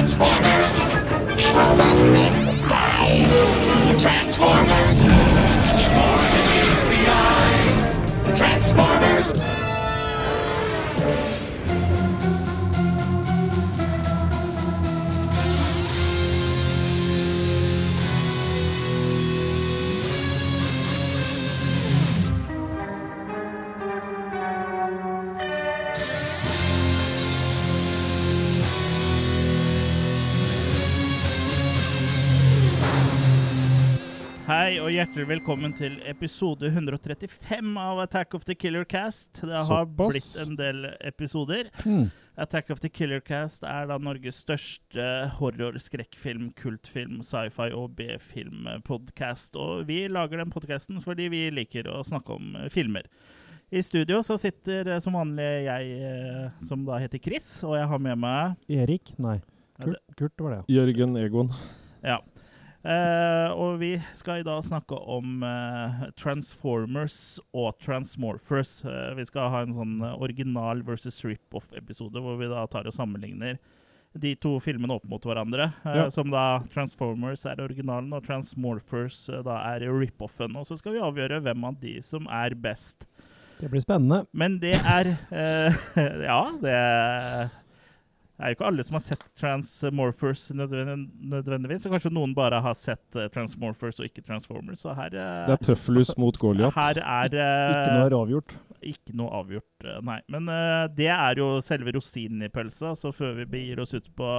Transformers. Robots in space. Transformers. Hjertelig velkommen til episode 135 av Attack of the Killer Cast. Det har Såpass. blitt en del episoder. Attack of the Killer Cast er da Norges største horror, skrekkfilm, kultfilm, sci-fi og B-film-podkast. Og vi lager den podkasten fordi vi liker å snakke om eh, filmer. I studio så sitter eh, som vanlig jeg, eh, som da heter Chris, og jeg har med meg Erik? Nei. Kurt, Kurt var det, Jørgen Egon. Ja. Eh, og vi skal i dag snakke om uh, Transformers og Transmorphers. Uh, vi skal ha en sånn original versus rip-off-episode hvor vi da tar og sammenligner de to filmene opp mot hverandre. Ja. Som da Transformers er originalen, og Transmorphers da er rip-offen. Og så skal vi avgjøre hvem av de som er best. Det blir spennende. Men det er Ja, det er jo ikke alle som har sett Transmorphers nødvendigvis. Så kanskje noen bare har sett eh, Transmorphers og ikke Transformers. Så her, eh, Det er Tøffelus mot Goliat. her er eh, Ikke noe er avgjort. ikke noe avgjort, nei. Men uh, det er jo selve rosinen i pølsa, så før vi begir oss ut på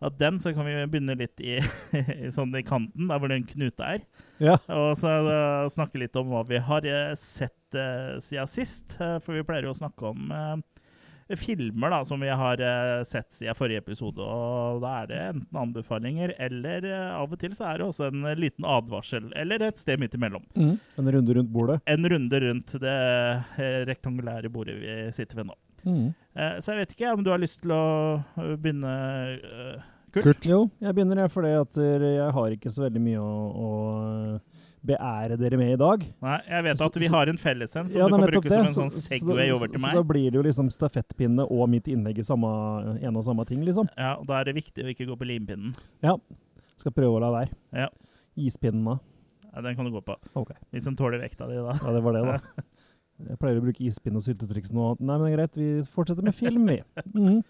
at den, så kan vi begynne litt i, i sånn i kanten, der hvor den knute er. Ja. Og så uh, snakke litt om hva vi har sett uh, siden sist. for vi pleier jo å snakke om filmer da, som vi har eh, sett siden forrige episode. Og da er det enten anbefalinger, eller eh, av og til så er det også en eh, liten advarsel. Eller et sted midt imellom. Mm. En runde rundt bordet. En runde rundt det rektangulære bordet vi sitter ved nå. Mm. Eh, så jeg vet ikke om du har lyst til å begynne, Kurt? Kurt. Jo, jeg begynner jeg eh, jeg har ikke så veldig mye å, å beære dere med i dag. Nei, jeg vet at vi så- har en felles en som Ja, du kan bruke som en sånn Så- så Segway over til meg. Så da blir det jo liksom stafettpinne og mitt innlegg i samme, en og samme ting, liksom. Ja, og Da er det viktig å ikke gå på limpinnen. Ja. Skal prøve å la være. Ja. Ispinnen, da. Ja, den kan du gå på. Okay. Hvis den tåler vekta di, da. Ja, det var det, da. Jeg pleier å bruke ispinn og syltetriks nå. Nei, men det er greit. Vi fortsetter med film, vi. Mhm.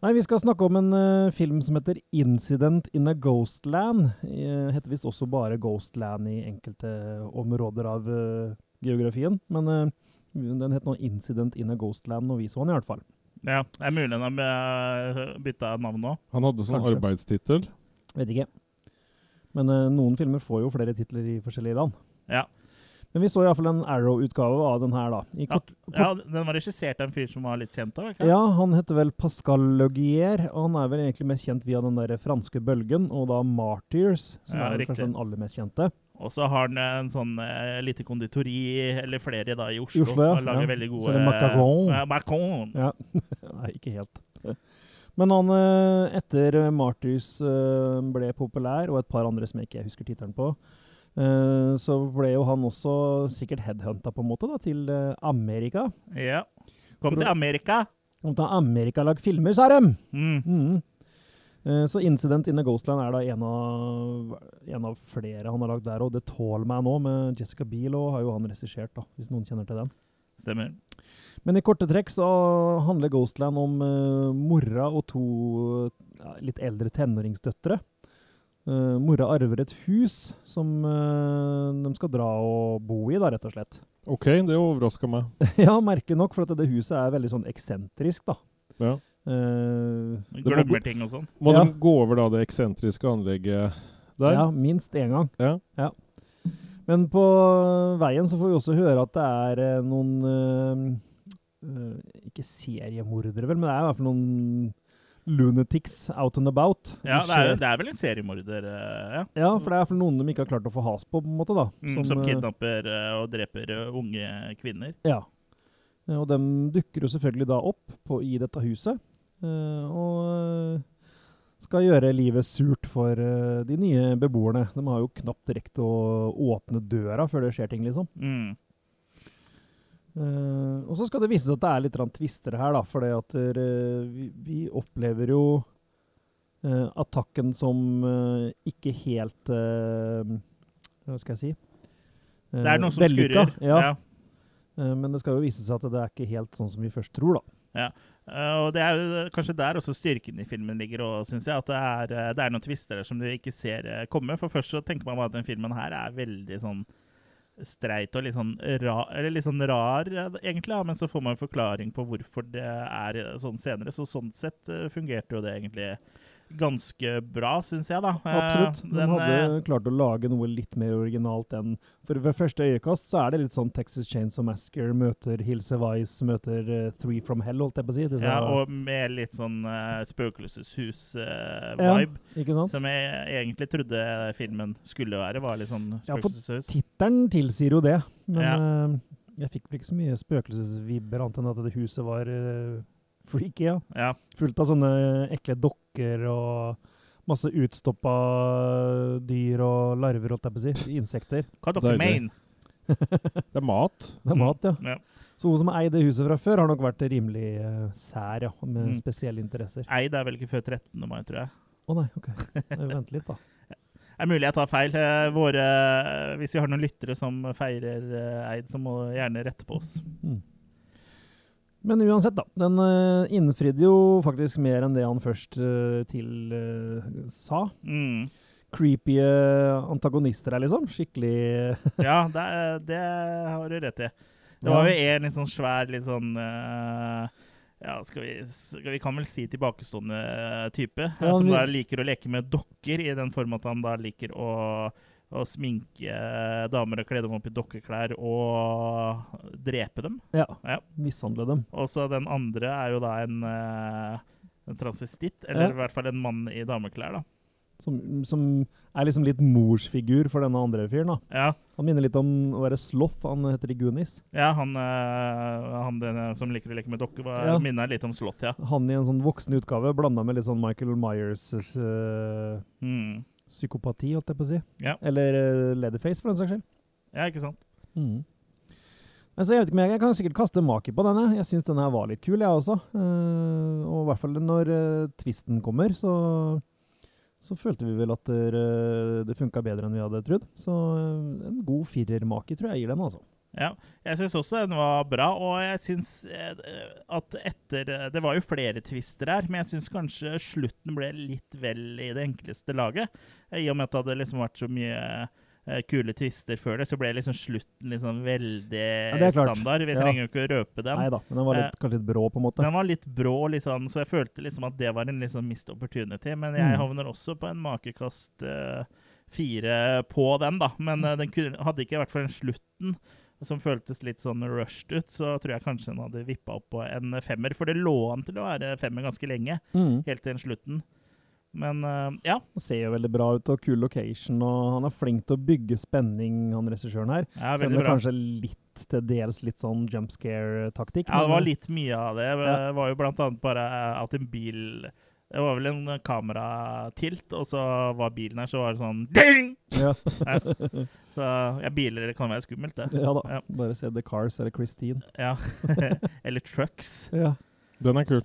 Nei, vi skal snakke om en uh, film som heter 'Incident in a Ghostland'. Uh, heter visst også bare Ghostland i enkelte områder av uh, geografien. Men uh, den het nå 'Incident in a Ghostland' når vi så den, i hvert fall. Ja, Det er mulig den har eh, bytta navn nå. Han hadde sånn Kanskje. arbeidstittel. Vet ikke. Men eh, noen filmer får jo flere titler i forskjellige land. Ja. Men vi så iallfall en Arrow-utgave av den her, da. I Ja. kort, ja, Den var regissert av en fyr som var litt kjent òg? Ja, han heter vel Pascal Logier, og han er vel egentlig mest kjent via den der franske bølgen, og da Martyrs, som Ja, er kanskje den aller mest kjente. Og så har han en sånn eh, lite konditori, eller flere da, i Oslo. I Oslo, ja. Og lager Ja. veldig gode Så det er macaron. Ja, macaron. Ja, Nei, ikke helt. Men han, eh, etter Martyrs eh, ble populær, og et par andre som jeg ikke husker tittelen på, eh, så ble jo han også sikkert headhunta på en måte da, til uh, Amerika. Ja. Kom til Amerika! Kom til Amerika lag filmer, sa de! Mm. Mm. Eh, Så 'Incident in the Ghostland' er da en av, en av flere han har lagd der. Og 'The Tall Man' òg, med Jessica Biel, og har jo han regissert, da, hvis noen kjenner til den. Stemmer. Men i korte trekk så handler Ghostland om mora og to litt eldre tenåringsdøtre. Eh, mora arver et hus som uh, de skal dra og bo i, da, rett og slett. OK, det overraska meg. ja, merkelig nok, for at det huset er veldig sånn eksentrisk, da. Ja. Uh, Glemmer ting og sånn. Må Ja. de gå over da det eksentriske anlegget der? Ja, minst én gang. Ja. Men på veien så får vi også høre at det er noen Ikke seriemordere, vel, men det er i hvert fall noen lunatics out and about. Ja, Det er, det er vel en seriemorder, eh, ja. ja, for det er noen de ikke har klart å få has på, på en måte. da. Mm, som eh, kidnapper eh, og dreper unge kvinner. Ja. Og de dukker jo selvfølgelig da opp på, i dette huset. og skal gjøre livet surt for de nye beboerne. De har jo knapt rekt å åpne døra før det skjer ting, liksom. Mm. Eh, og så skal det vise seg at det er litt tvister her, da. For at eh, vi, vi opplever jo uh, attakken som eh, ikke helt eh, Hva skal jeg si? Det er noe som vellykka, skurrer. Ja. Ja. Eh, men det skal jo vise seg at det er ikke helt sånn som vi først tror, da. Eh, og det er jo kanskje der også styrken i filmen ligger, òg, synes jeg. At det er, eh, det er noen tvister der som du ikke ser eh, komme. For først så tenker man bare at den filmen her er veldig sånn streit og litt sånn eller litt sånn rar eh, egentlig, ja, men så får man en forklaring på hvorfor det er eh, sånn senere. Så sånn sett eh, fungerte jo det egentlig ganske bra, syns jeg, da. Eh, Absolutt. De den, hadde eh, klart å lage noe litt mer originalt enn For ved første øyekast så er det litt sånn Texas Chainsaw Massacre møter Hills of Ice møter uh, Three from Hell, holdt jeg på å si. Disse- ja, og med litt sånn uh, spøkelseshus-vibe. ikke sant? Som jeg egentlig trodde filmen skulle være. var litt sånn spøkelseshus. Ja, for. Tittelen tilsier jo det, men Ja. jeg fikk vel ikke så mye spøkelsesvibber annet enn at det huset var freaky, ja. Ja. Fullt av sånne ekle dokker og masse utstoppa dyr og larver, holdt jeg på å si. Insekter. Hva dere mener? Det er mat. Det er mat, ja. Ja. Så hun som eide huset fra før, har nok vært rimelig uh, sær, ja. Med Mm. spesielle interesser. Eid er vel ikke før 13. mai, tror jeg. Å nei, OK. Venter litt, da. Det er mulig jeg tar feil. Eh, Våre, hvis vi har noen lyttere som feirer eh, Eid, så må gjerne rette på oss. Mm. Men uansett, da. Den uh, innfridde jo faktisk mer enn det han først eh, til uh, sa. Mm. Creepy antagonister her, liksom. Skikkelig Ja, det, det har du rett i. Det var jo en litt sånn svær, litt sånn Ja, skal vi, skal vi kan vel si tilbakestående type. Ja, som da liker å leke med dokker, i den form at han da liker å, å sminke eh, damer og kle dem opp i dokkeklær og drepe dem. Ja. Ja. Mishandle dem. Og så den andre er jo da en, eh, en transvestitt, eller Ja. i hvert fall en mann i dameklær, da. Som, som er liksom litt morsfigur for denne andre fyren. da. Ja, Han minner litt om å være sloth. Han heter i Goonies. ja han, eh, han som liker å leke med dokker, Ja. minner litt om sloth, ja. Han i en sånn voksen utgave blanda med litt sånn Michael Myers uh, Mm. Psykopati, holdt jeg på å si. Ja. Eller uh, Leatherface, for den saks skyld. Ja, ikke sant? Mm. Altså, jeg vet ikke, men jeg kan sikkert kaste maki på denne. Jeg syns denne var litt kul, jeg også. Uh, og i hvert fall når uh, twisten kommer, så, så følte vi vel at det, uh, funka bedre enn vi hadde trodd. Så eh, en god firermaki tror jeg gir den, altså. Ja, jeg syns også den var bra, og jeg syns eh, at etter eh, Det var jo flere twister her, men jeg syns kanskje slutten ble litt vel i det enkleste laget. I og med at det hadde liksom vært så mye eh, kule twister før det, så ble liksom slutten liksom veldig er standard. Vi trenger jo ikke å røpe den. Nei da, men den var litt, kanskje litt brå, på en måte. Den var litt brå, liksom, så jeg følte liksom at det var en liksom mist opportunity. Men jeg Mm. havner også på en makekast uh, fire på den, da. Men uh, den kunne, hadde ikke vært for den slutten, som føltes litt sånn rushed ut, så tror jeg kanskje den hadde vippa opp på en femmer. For det lå an til å være femmer ganske lenge, Mm. helt til den slutten. Men uh, ja. Han ser jo veldig bra ut, og kul location, og han er flink til å bygge spenning, han regissøren her. ja Selv om det kanskje litt til dels litt sånn jump scare-taktikk. Ja, det var eh, litt mye av det. Det var jo blant annet bare at en bil Det var vel en kameratilt, og så var bilen her, så var det sånn ding! Ja. Så ja, biler kan være skummelt, det. ja da. Ja. Bare se The Cars eller Christine. Ja. Eller trucks. Ja. Den er kul.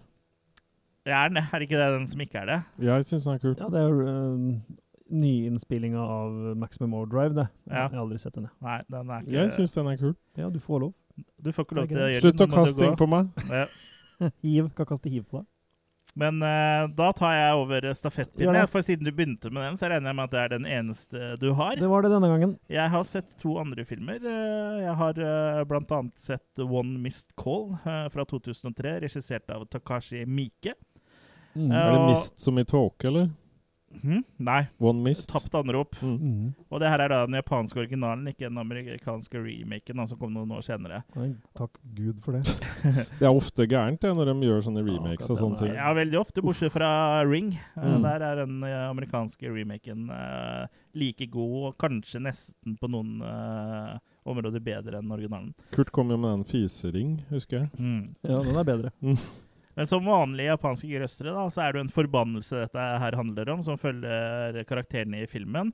Ja, er er det ikke det den som ikke er det? Ja, Jeg syns den er kul. Ja, det er uh, nyinnspillinga av Maximum Overdrive, det. Ja. Jeg har aldri sett den. Nei, den er ikke Jeg syns den er kul. Ja, du får lov. Du får ikke lov til å gjøre Slutt å kaste ting på meg. Ja. Hiv. Kan kaste hiv på deg. Men uh, da tar jeg over stafettpinnen, for siden du begynte med den, så regner jeg med at det er den eneste du har. Det var det denne gangen. Jeg har sett to andre filmer. Eh, Jeg har uh, blant annet sett One Missed Call uh, fra 2003, regissert av Takashi Miike. Mm. Er det mist som i tåke, eller? Hm? Nei, One mist? Tapt anrop. Mm. Mm. Og det her er da den japanske originalen, ikke den amerikanske remaken da, som kom noen år senere. Nei, takk Gud for det. Det er ofte gærent det, når de gjør sånne remakes ja, og sånne ting. Ja, veldig ofte, bortsett fra Ring. Eh, Mm. Der er den eh, amerikanske remaken uh, like god, og kanskje nesten på noen uh, områder bedre enn originalen. Kurt kom jo med den fisering, husker jeg. Ja, den er bedre. Men som vanlige japanske grøssere da, så er det jo en forbannelse dette her handler om, som følger karakterene i filmen.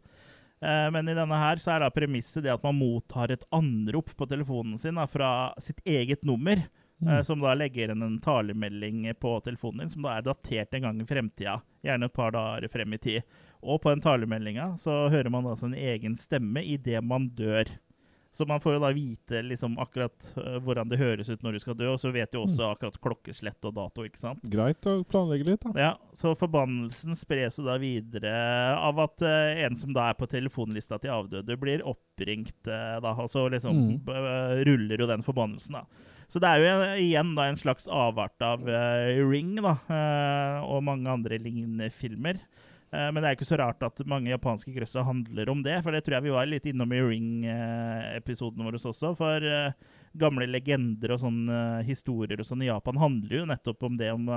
Eh, men i denne her så er da premisset det at man mottar et anrop på telefonen sin da, fra sitt eget nummer. eh, som da legger inn en talemelding på telefonen din, som da er datert en gang i fremtida. Gjerne et par dager frem i tid. Og på den talemeldinga så hører man da sin egen stemme idet man dør. Så man får jo da vite liksom akkurat eh, hvordan det høres ut når du skal dø, og så vet du også akkurat klokkeslett og dato, ikke sant? Greit å planlegge litt, da. Ja, så forbannelsen spres jo da videre av at uh, en som da er på telefonlista til avdøde, blir oppringt uh, da, og så liksom Mm. eh, ruller jo den forbannelsen, da. Så det er jo en- igjen da en slags avart av Ring, da, og mange andre lignende filmer. Eh, men det er ikke så rart at mange japanske krøsser handler om det, for det tror jeg vi var litt innom i Ring-episoden vår også. For eh, gamle legender og sånne eh, historier og sånn i Japan handler jo nettopp om det om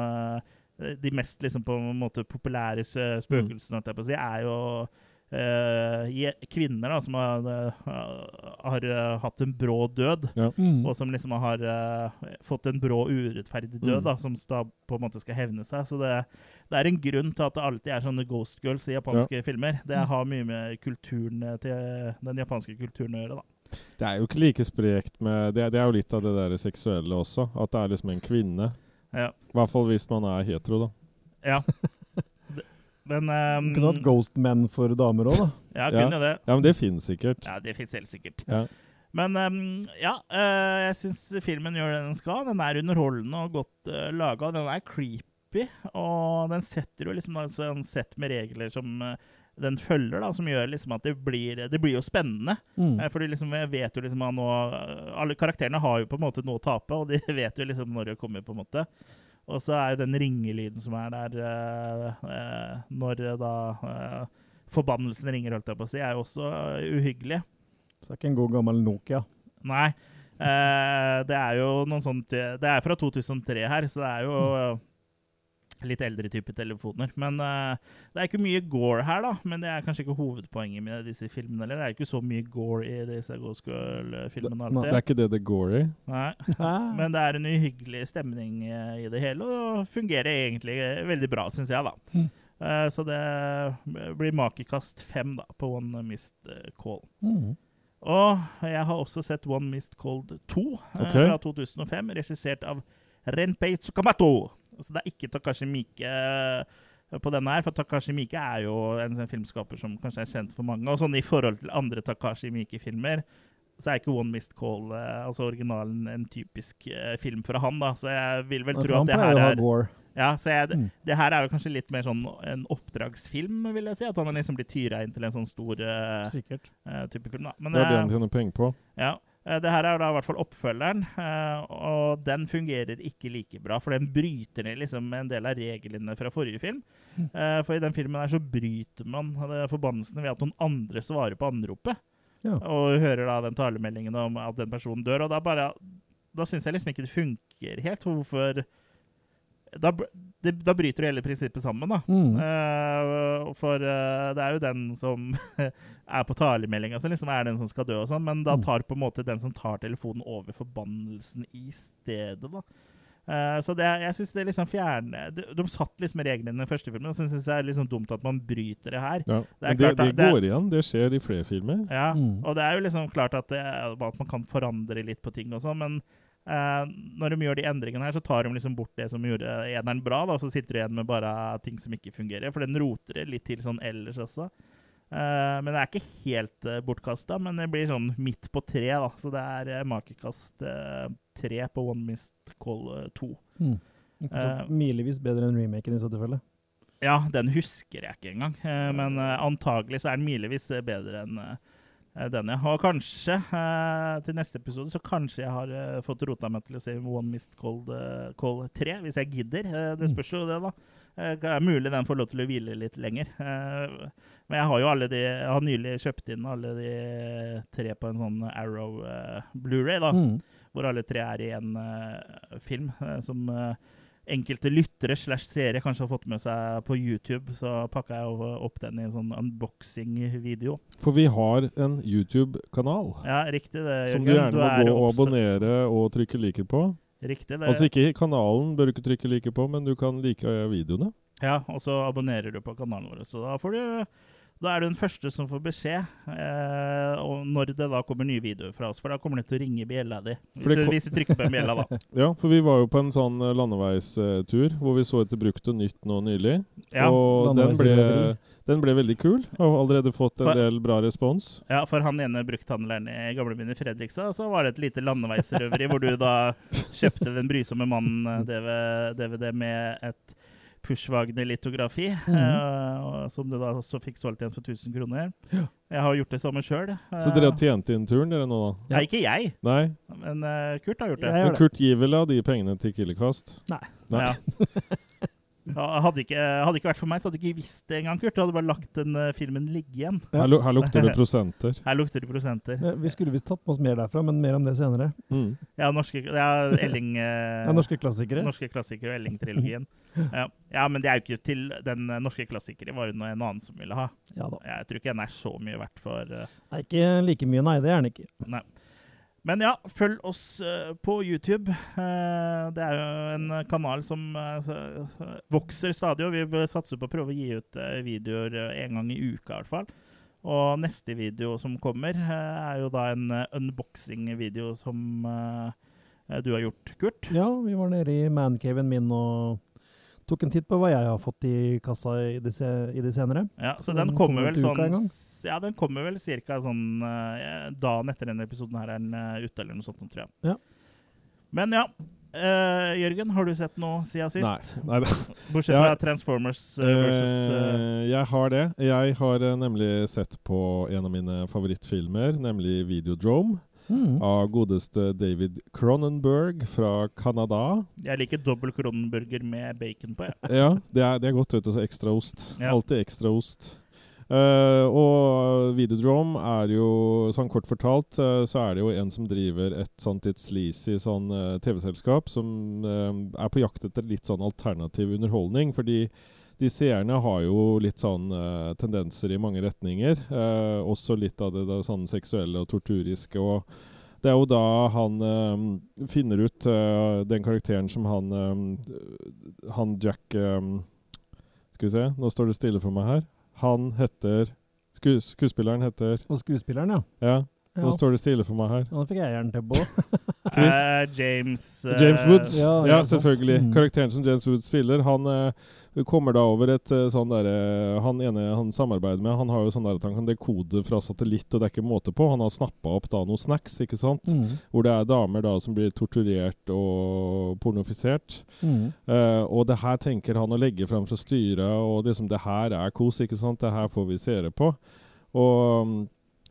De mest liksom på en måte populære spøkelsene, si, er jo kvinner da, som har, eh, har eh, hatt en brå død. Mm. Og som liksom har eh, fått en brå, urettferdig død, Mm. da, som da på en måte skal hevne seg. Så det, det er en grunn til at det alltid er sånne ghost girls i japanske filmer. Det Mm. har mye med kulturen eh, til den japanske kulturen å gjøre, da. Det er jo ikke like sprekt med Det, det er jo litt av det der seksuelle også. At det er liksom en kvinne. Ja. I hvert fall hvis man er hetero, da. ja. Men um, Kunne hatt Ghost Men for damer òg, da. Ja, kunne jo det. Ja, men det finnes sikkert. Ja, det fins helt sikkert. Ja. Men um, ja, uh, jeg syns filmen gjør det den skal. Den er underholdende og godt uh, laga. Den er creepy, og den setter jo liksom altså, en sett med regler som uh, den følger, da, som gjør liksom at det blir Det blir jo spennende. Mm. Eh, for du liksom vet jo liksom at nå Alle karakterene har jo på en måte noe å tape, og de vet jo liksom når det kommer, på en måte. Og så er jo den ringelyden som er der eh, eh, når eh, da eh, forbannelsen ringer, holdt jeg på å si, er jo også eh, uhyggelig. Så det er ikke en god gammel Nokia. Nei. Eh, det er jo noen sånt Det er fra 2003 her, så det er jo eh, litt eldre type telefoner. Men uh, det er ikke mye gore her, da. Men det er kanskje ikke hovedpoenget med disse filmene. Eller det er ikke så mye gore i disse Ghost Girl-filmene Det- Det er ikke det det går i. Nei. Men det er en uhyggelig stemning uh, i det hele, og fungerer egentlig eh, veldig bra, syns jeg, da. Mm. Uh, så det blir makekast fem da, på One Missed eh, Call. Mm. Og jeg har også sett One Missed Call 2 okay. Ok. fra 2005, regissert av Renpei Tsukamoto. Så det er ikke Takashi Miike eh, på denne her, for Takashi Miike er jo en en filmskaper som kanskje er kjent for mange. Og sånn i forhold til andre Takashi Miike-filmer, så er ikke One Missed Call, eh, altså originalen, en typisk eh, film fra han, da. Så jeg vil vel tro at det her er ja, så jeg, Mm. det her er jo kanskje litt mer sånn en oppdragsfilm, vil jeg si. At han liksom blir tyra inn til en sånn stor uh, Sikkert. eh, type film. da. Men, Det er det han tjener penger på. ja, det her er da i hvert fall oppfølgeren, eh, og den fungerer ikke like bra. For den bryter ned liksom en del av reglene fra forrige film. Eh, For i den filmen her så bryter man forbannelsene ved at noen andre svarer på anropet. Ja. Og hører da den talemeldingen om at den personen dør. Og da bare Da syns jeg liksom ikke det funker helt. Hvorfor da, det, da bryter jo hele prinsippet sammen, da. Mm. Uh, for uh, det er jo den som er på talemeldinga som liksom er den som skal dø, og sånn, men da Mm. tar på en måte den som tar telefonen over forbannelsen i stedet, da. Uh, så det, jeg syns det liksom fjerner de, de satt liksom reglene i den første filmen, og så syns jeg det er liksom dumt at man bryter det her. Ja. Det er Men det, klart det det- går igjen. Det skjer i flere filmer. Ja, Mm. og det er jo liksom klart at, det, at man kan forandre litt på ting og sånn, men eh, når de gjør de endringene her, så tar de liksom bort det som gjorde eneren bra, da, og så sitter du igjen med bare ting som ikke fungerer, for den roter det litt til sånn ellers også. Uh, men det er ikke helt uh, bortkasta, men det blir sånn midt på tre, da, så det er uh, makekast uh, tre på One Mist Call eh, 2. Mm. Milevis bedre enn remaken i så tilfelle. Ja, den husker jeg ikke engang. Eh, men eh, antagelig så er den milevis eh, bedre enn eh, den, ja. Og kanskje, eh, til neste episode, så kanskje jeg har eh, fått rota meg til å se One Mist Cold, eh, Call 3, hvis jeg gidder. Eh, det spørs jo det, da. Eh, det er mulig den får lov til å hvile litt lenger. Eh, men jeg har jo alle de Jeg har nylig kjøpt inn alle de tre på en sånn Arrow eh, Blu-ray, da Mm. hvor alle tre er i en eh, film eh, som eh, enkelte lyttere slash seere kanskje har fått med seg på YouTube. Så pakka jeg opp den i en sånn unboxing-video. For vi har en YouTube-kanal Ja, riktig det, som du gjerne må gå og abonnere og trykke liker på. Riktig det. Altså ikke kanalen bør du ikke trykke like på, men du kan like videoene. Ja, og så abonnerer du på kanalen vår, så da får du Da er du den første som får beskjed eh, når det da kommer nye videoer fra oss. For da kommer det til å ringe bjella di. Hvis, du- kom- hvis du trykker på bjella, da. Ja, for vi var jo på en sånn eh, landeveistur hvor vi så etter brukt og nytt nå nylig. Ja, og den ble, den ble veldig kul, og har allerede fått en For- del bra respons. ja, for han ene brukthandleren i gamlebyen i Fredrikstad, så var det et lite landeveisrøveri hvor du da kjøpte Den brysomme mannen eh, med et Pushwagner-litografi, mm -hmm. uh, som du da også fikk solgt igjen for 1000 kroner. Jeg har gjort det samme sjøl. Så dere har tjent inn turen, dere nå, da? Nei, ikke jeg, Nei? men eh, Kurt har gjort det. Men. Kurt gir vel av de pengene til Killercast? Nei. Nei. Ja. Ja, hadde, ikke, hadde ikke vært for meg, så hadde du ikke visst det engang, Kurt. Du hadde bare lagt den uh, filmen ligge igjen. Ja. Her, her lukter det prosenter. Her lukter det prosenter. Ja, Vi skulle visst tatt med oss mer derfra, men mer om det senere. Mm. Ja, norske, ja Elling uh, Ja, norske klassikere. norske klassikere og Elling-trilogien. Ja. ja, men det er jo ikke til den eh, norske klassikere var det noe en annen som ville ha. Ja da. Jeg tror ikke den er så mye verdt for Nei, ikke like mye, nei. Det er den ikke. Nei. Men ja, følg oss eh, på YouTube. Eh, det er jo en kanal som eh, vokser stadig, og vi satser på å prøve å gi ut videoer en gang i uka i hvert fall. Og neste video som kommer, er jo da en unboxing-video som du har gjort, Kurt. Ja, vi var nede i mancaven min og tok en titt på hva jeg har fått i kassa i det, se, i de senere. Ja, så den den kommer kommer vel sånn Ja, den kommer vel ca. sånn uh, dagen etter denne episoden her er den uh, ute, eller noe sånt, tror jeg. Ja. Men ja. Uh, Jørgen, har du sett noe siden sist? Nei. Nei. Bortsett fra Transformers eh, versus uh, Eh, jeg har det. Jeg har nemlig sett på en av mine favorittfilmer, nemlig Videodrome, Mm. av godeste David Cronenberg fra Canada. Jeg liker dobbel Cronenburger med bacon på, jeg. Ja, det er, det er godt, vet du. Ekstra ost. Ja. Alltid ekstra ost. Uh, og Videodrome er jo, sånn kort fortalt, uh, så er det jo en som driver et sånt litt sleazy sånn uh, TV-selskap som er på jakt etter litt sånn alternativ underholdning. Fordi de seerne har jo litt sånn uh, tendenser i mange retninger. Uh, også litt av det, det sånn seksuelle og torturiske. og det er jo da han eh, finner ut eh, den karakteren som han eh, Han Jack eh, Skal vi se, nå står det stille for meg her. Han heter sku, Skuespilleren heter Og skuespilleren, ja. Ja, ja. nå står det stille for meg her. Nå fikk jeg jern til på. Chris? Eh, James uh, James Woods. Ja, Ja, ja, selvfølgelig. Mm. Karakteren som James Woods spiller, han eh, kommer da over et eh, sånn derre Han ene han samarbeider med, han har jo sånn der at han kan dekode fra satellitt, og det er ikke måte på. Han har snappa opp da noen snacks, ikke sant? Mm. Hvor det er damer da som blir torturert og pornofisert. Mm. Uh, og det her tenker han å legge fram fra styret, og liksom det her er kos, ikke sant? Det her får vi seere på. Og mm,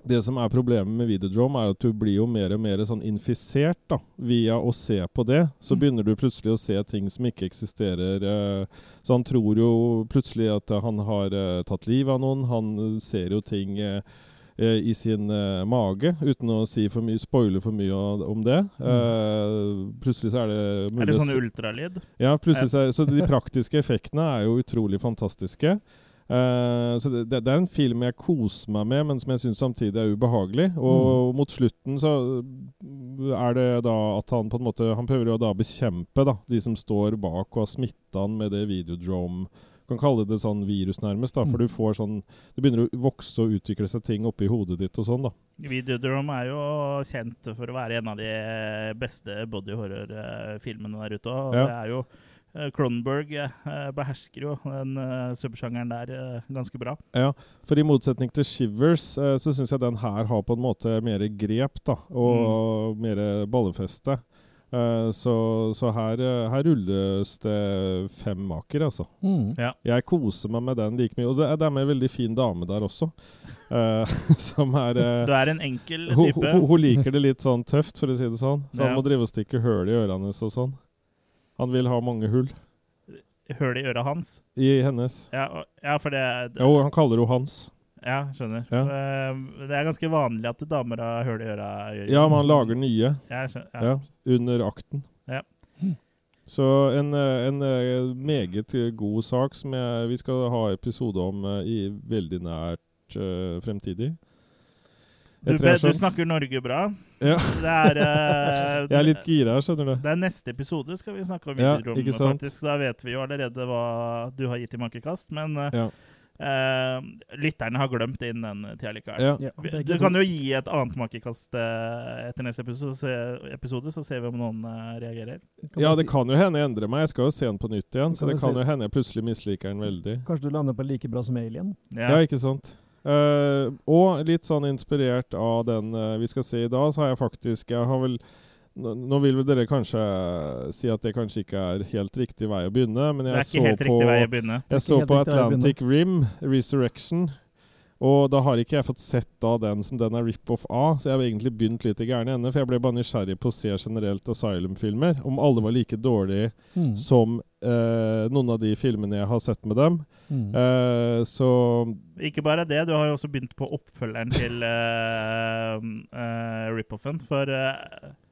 det som er problemet med Videodrome, er at du blir jo mer og mer sånn infisert da, via å se på det. Så Mm. begynner du plutselig å se ting som ikke eksisterer. eh, så han tror jo plutselig at han har eh, tatt livet av noen. Han eh, ser jo ting eh, eh, i sin eh, mage, uten å si for mye, spoile for mye om det. Eh, plutselig så er det Er det sånn ultralyd? ja, plutselig så, så de praktiske effektene er jo utrolig fantastiske. Eh, så det, det, er en film jeg koser meg med, men som jeg syns samtidig er ubehagelig. Og mot slutten så er det da at han på en måte Han prøver jo da å bekjempe da, de som står bak og har smitta han med det videodrome kan kalle det sånn virus, nærmest. da, For Mm. du får sånn Det begynner å vokse og utvikle seg ting oppi hodet ditt og sånn, da. Videodrome er jo kjent for å være en av de beste body horror-filmene der ute. Og Ja. det er jo eh, Cronenberg eh, behersker jo den uh, subsjangeren der eh, ganske bra. Ja, for i motsetning til Shivers, eh, så syns jeg den her har på en måte mer grep, da. Og mer ballefeste. Eh, så så her, eh, her rulles det fem maker, altså. Mm. Jeg koser meg med den like mye. Og det er, det er med en veldig fin dame der også. uh, som er uh, Du er en enkel type. hun, hun liker det litt sånn tøft, for å si det sånn. Så han må drive og stikke høl i ørene hennes og sånn. Han vil ha mange hull Hull i øret hans. i hennes. Ja, og- ja for det Jo, han kaller henne Hans. Ja, skjønner. Ja. Eh, det er ganske vanlig at damer har hull i øra. Ja, men han lager nye. Ja, skjønner. Ja. Ja, under akten. Ja. Så en, eh, en eh, meget god sak som jeg, vi skal ha episode om i veldig nært uh, fremtidig. Du, be, du snakker Norge bra. Ja. Det er uh, Jeg er litt gira, skjønner du. Det er neste episode skal vi snakke om Ja, ikke sant? faktisk. Da vet vi jo allerede hva du har gitt i makekast. Men uh, Ja. uh, lytterne har glemt inn den tida likevel. Ja. Ja, Du kan jo gi et annet makekast etter neste episode, så, episode, så ser vi om noen reagerer. Kan ja, det si- kan jo hende jeg endrer meg. Jeg skal jo se den på nytt igjen, så det kan si- jo hende jeg plutselig misliker den veldig. Kanskje du lander på like bra som Alien? Ja, ikke sant? Eh, og litt sånn inspirert av den uh, vi skal se i dag, så har jeg faktisk Jeg har vel nå, nå vil vel dere kanskje si at det kanskje ikke er helt riktig vei å begynne, men jeg så på Jeg så på Atlantic Rim, Resurrection, og da har ikke jeg fått sett da den som den er rip-off av, så jeg har egentlig begynt litt i gærne ende, for jeg ble bare nysgjerrig på å se generelt Asylum-filmer, om alle var like dårlige Mm. som eh, noen av de filmene jeg har sett med dem. Mm. Eh, så Ikke bare det, du har jo også begynt på oppfølgeren til uh, rip-offen. For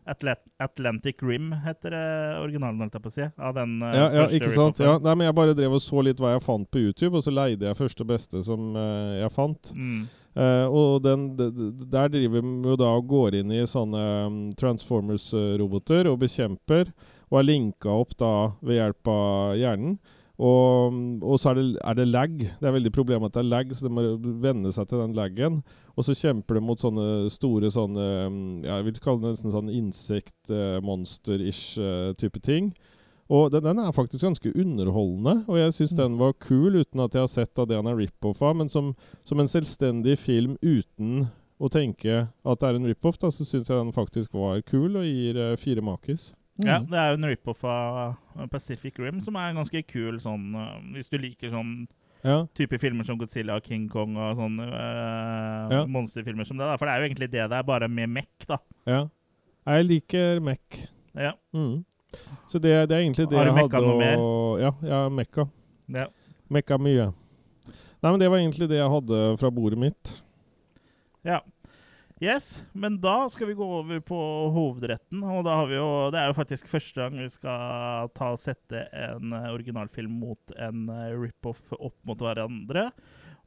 Atlantic Rim heter det originalen, holdt jeg på å si. Av den uh, ja, ja, ikke sant? Ja, nei, men jeg bare drev og så litt hva jeg fant på YouTube, og så leide jeg første beste som uh, jeg fant. Mm. Uh, og den, der driver vi jo da og går inn i sånne um, Transformers-roboter og bekjemper, og er linka opp da ved hjelp av hjernen. Og, og så er det, er det lag. Det er veldig problem at det er lag, så det må venne seg til den laggen. Og så kjemper de mot sånne store sånne ja, Jeg vil kalle det nesten sånn insekt-monster-ish eh, type ting. Og den, den er faktisk ganske underholdende, og jeg syns Mm. den var kul, uten at jeg har sett av det han er rip-off av. Men som, som en selvstendig film uten å tenke at det er en rip-off, da, så syns jeg den faktisk var kul, og gir uh, fire makis. Mm. Ja, det er jo en rip-off av Pacific Rim, som er ganske kul sånn uh, Hvis du liker sånn Ja. type filmer som Godzilla og King Kong og sånne eh, Ja. monsterfilmer som det. da For det er jo egentlig det det er, bare med mekk, da. ja. Jeg liker Mek. Ja. Mm. Så det, det er egentlig det Har du mekka noe mer? Ja, jeg har mekka. ja. Mekka mye. Nei, men det var egentlig det jeg hadde fra bordet mitt. Ja. Yes, men da skal vi gå over på hovedretten. Og da har vi jo Det er jo faktisk første gang vi skal ta og sette en eh, originalfilm mot en eh, rip-off opp mot hverandre.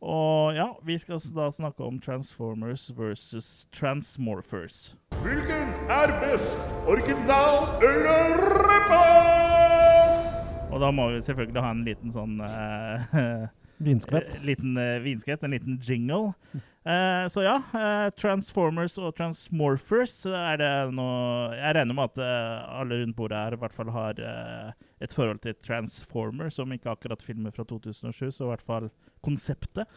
Og ja, vi skal da snakke om Transformers versus Transmorphers. Hvilken er best? Original eller rip-off? Og da må vi selvfølgelig ha en liten sånn eh, Vinskvett. eh, liten eh, vinskvett, en liten jingle. Uh, så ja, uh, Transformers og Transmorphers er det noe Jeg regner med at uh, alle rundt bordet her i hvert fall har et forhold til Transformer, som ikke akkurat filmer fra 2007, så i hvert fall konseptet.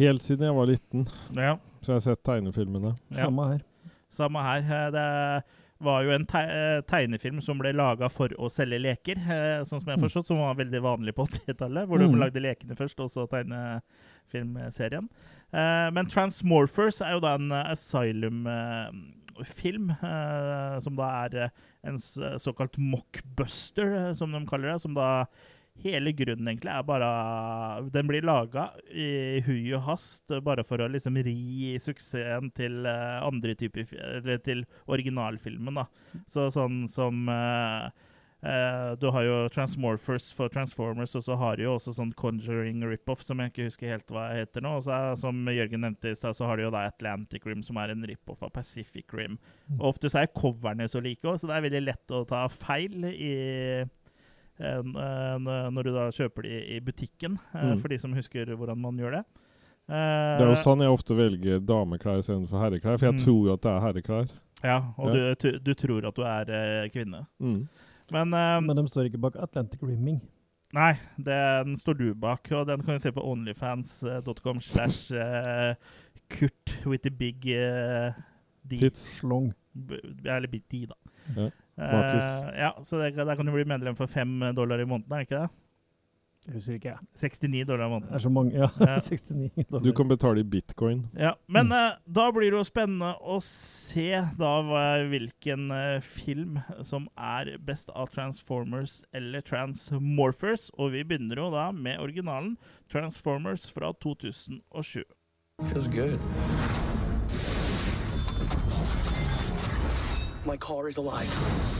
Helt siden jeg var liten, Ja, så jeg har sett tegnefilmene. ja. Samme her. Samme her. Det Det var jo en te eh, tegnefilm som ble laga for å selge leker, eh, sånn som jeg har Mm. forstått, som var veldig vanlig på 80-tallet. Hvor Mm. de lagde lekene først, og så tegnefilmserien. Eh, men Transmorphers er jo da en Asylum-film, som da er en såkalt mockbuster, som de kaller det. Som da Hele grunnen egentlig er bare Den blir laga i hui og hast bare for å liksom ri suksessen til eh, andre typer Eller til originalfilmen, da. Så sånn som uh, uh, Du har jo Transmorphers for Transformers, og så har du jo også sånn Conjuring rip-off, som jeg ikke husker helt hva heter nå. Og så er, som Jørgen nevnte i stad, så har du jo da Atlantic Rim, som er en rip-off av Pacific Rim. Mm. Og ofte så er coverne så like òg, så det er veldig lett å ta feil i når du da kjøper de i butikken, eh, Mm. for de som husker hvordan man gjør det. Det er jo Eh, sånn jeg ofte velger dameklær istedenfor herreklær, for jeg Mm. tror jo at det er herreklær. Ja, og Ja. Du, du tror at du er eh, kvinne. Mm. Men, eh, Men de står ikke bak Atlantic Rimming. nei, den står du bak, og den kan du se på onlyfans.com slash eh, Kurt with the big uh, D. Tits. Slong. Eller big D, da. Ja. Eh, Bakis. ja, så der, der kan du bli medlem for fem dollar i måneden, er det ikke det? Jeg husker ikke, jeg. 69 dollar i måneden. Det er så mange. Ja, Ja. 69 dollar. Du kan betale i bitcoin. Ja, Men Mm. uh, da blir det jo spennende å se da hvilken uh, film som er best av Transformers eller Transmorphers. Og vi begynner jo da med originalen Transformers fra 2007. Feels good. My car is alive.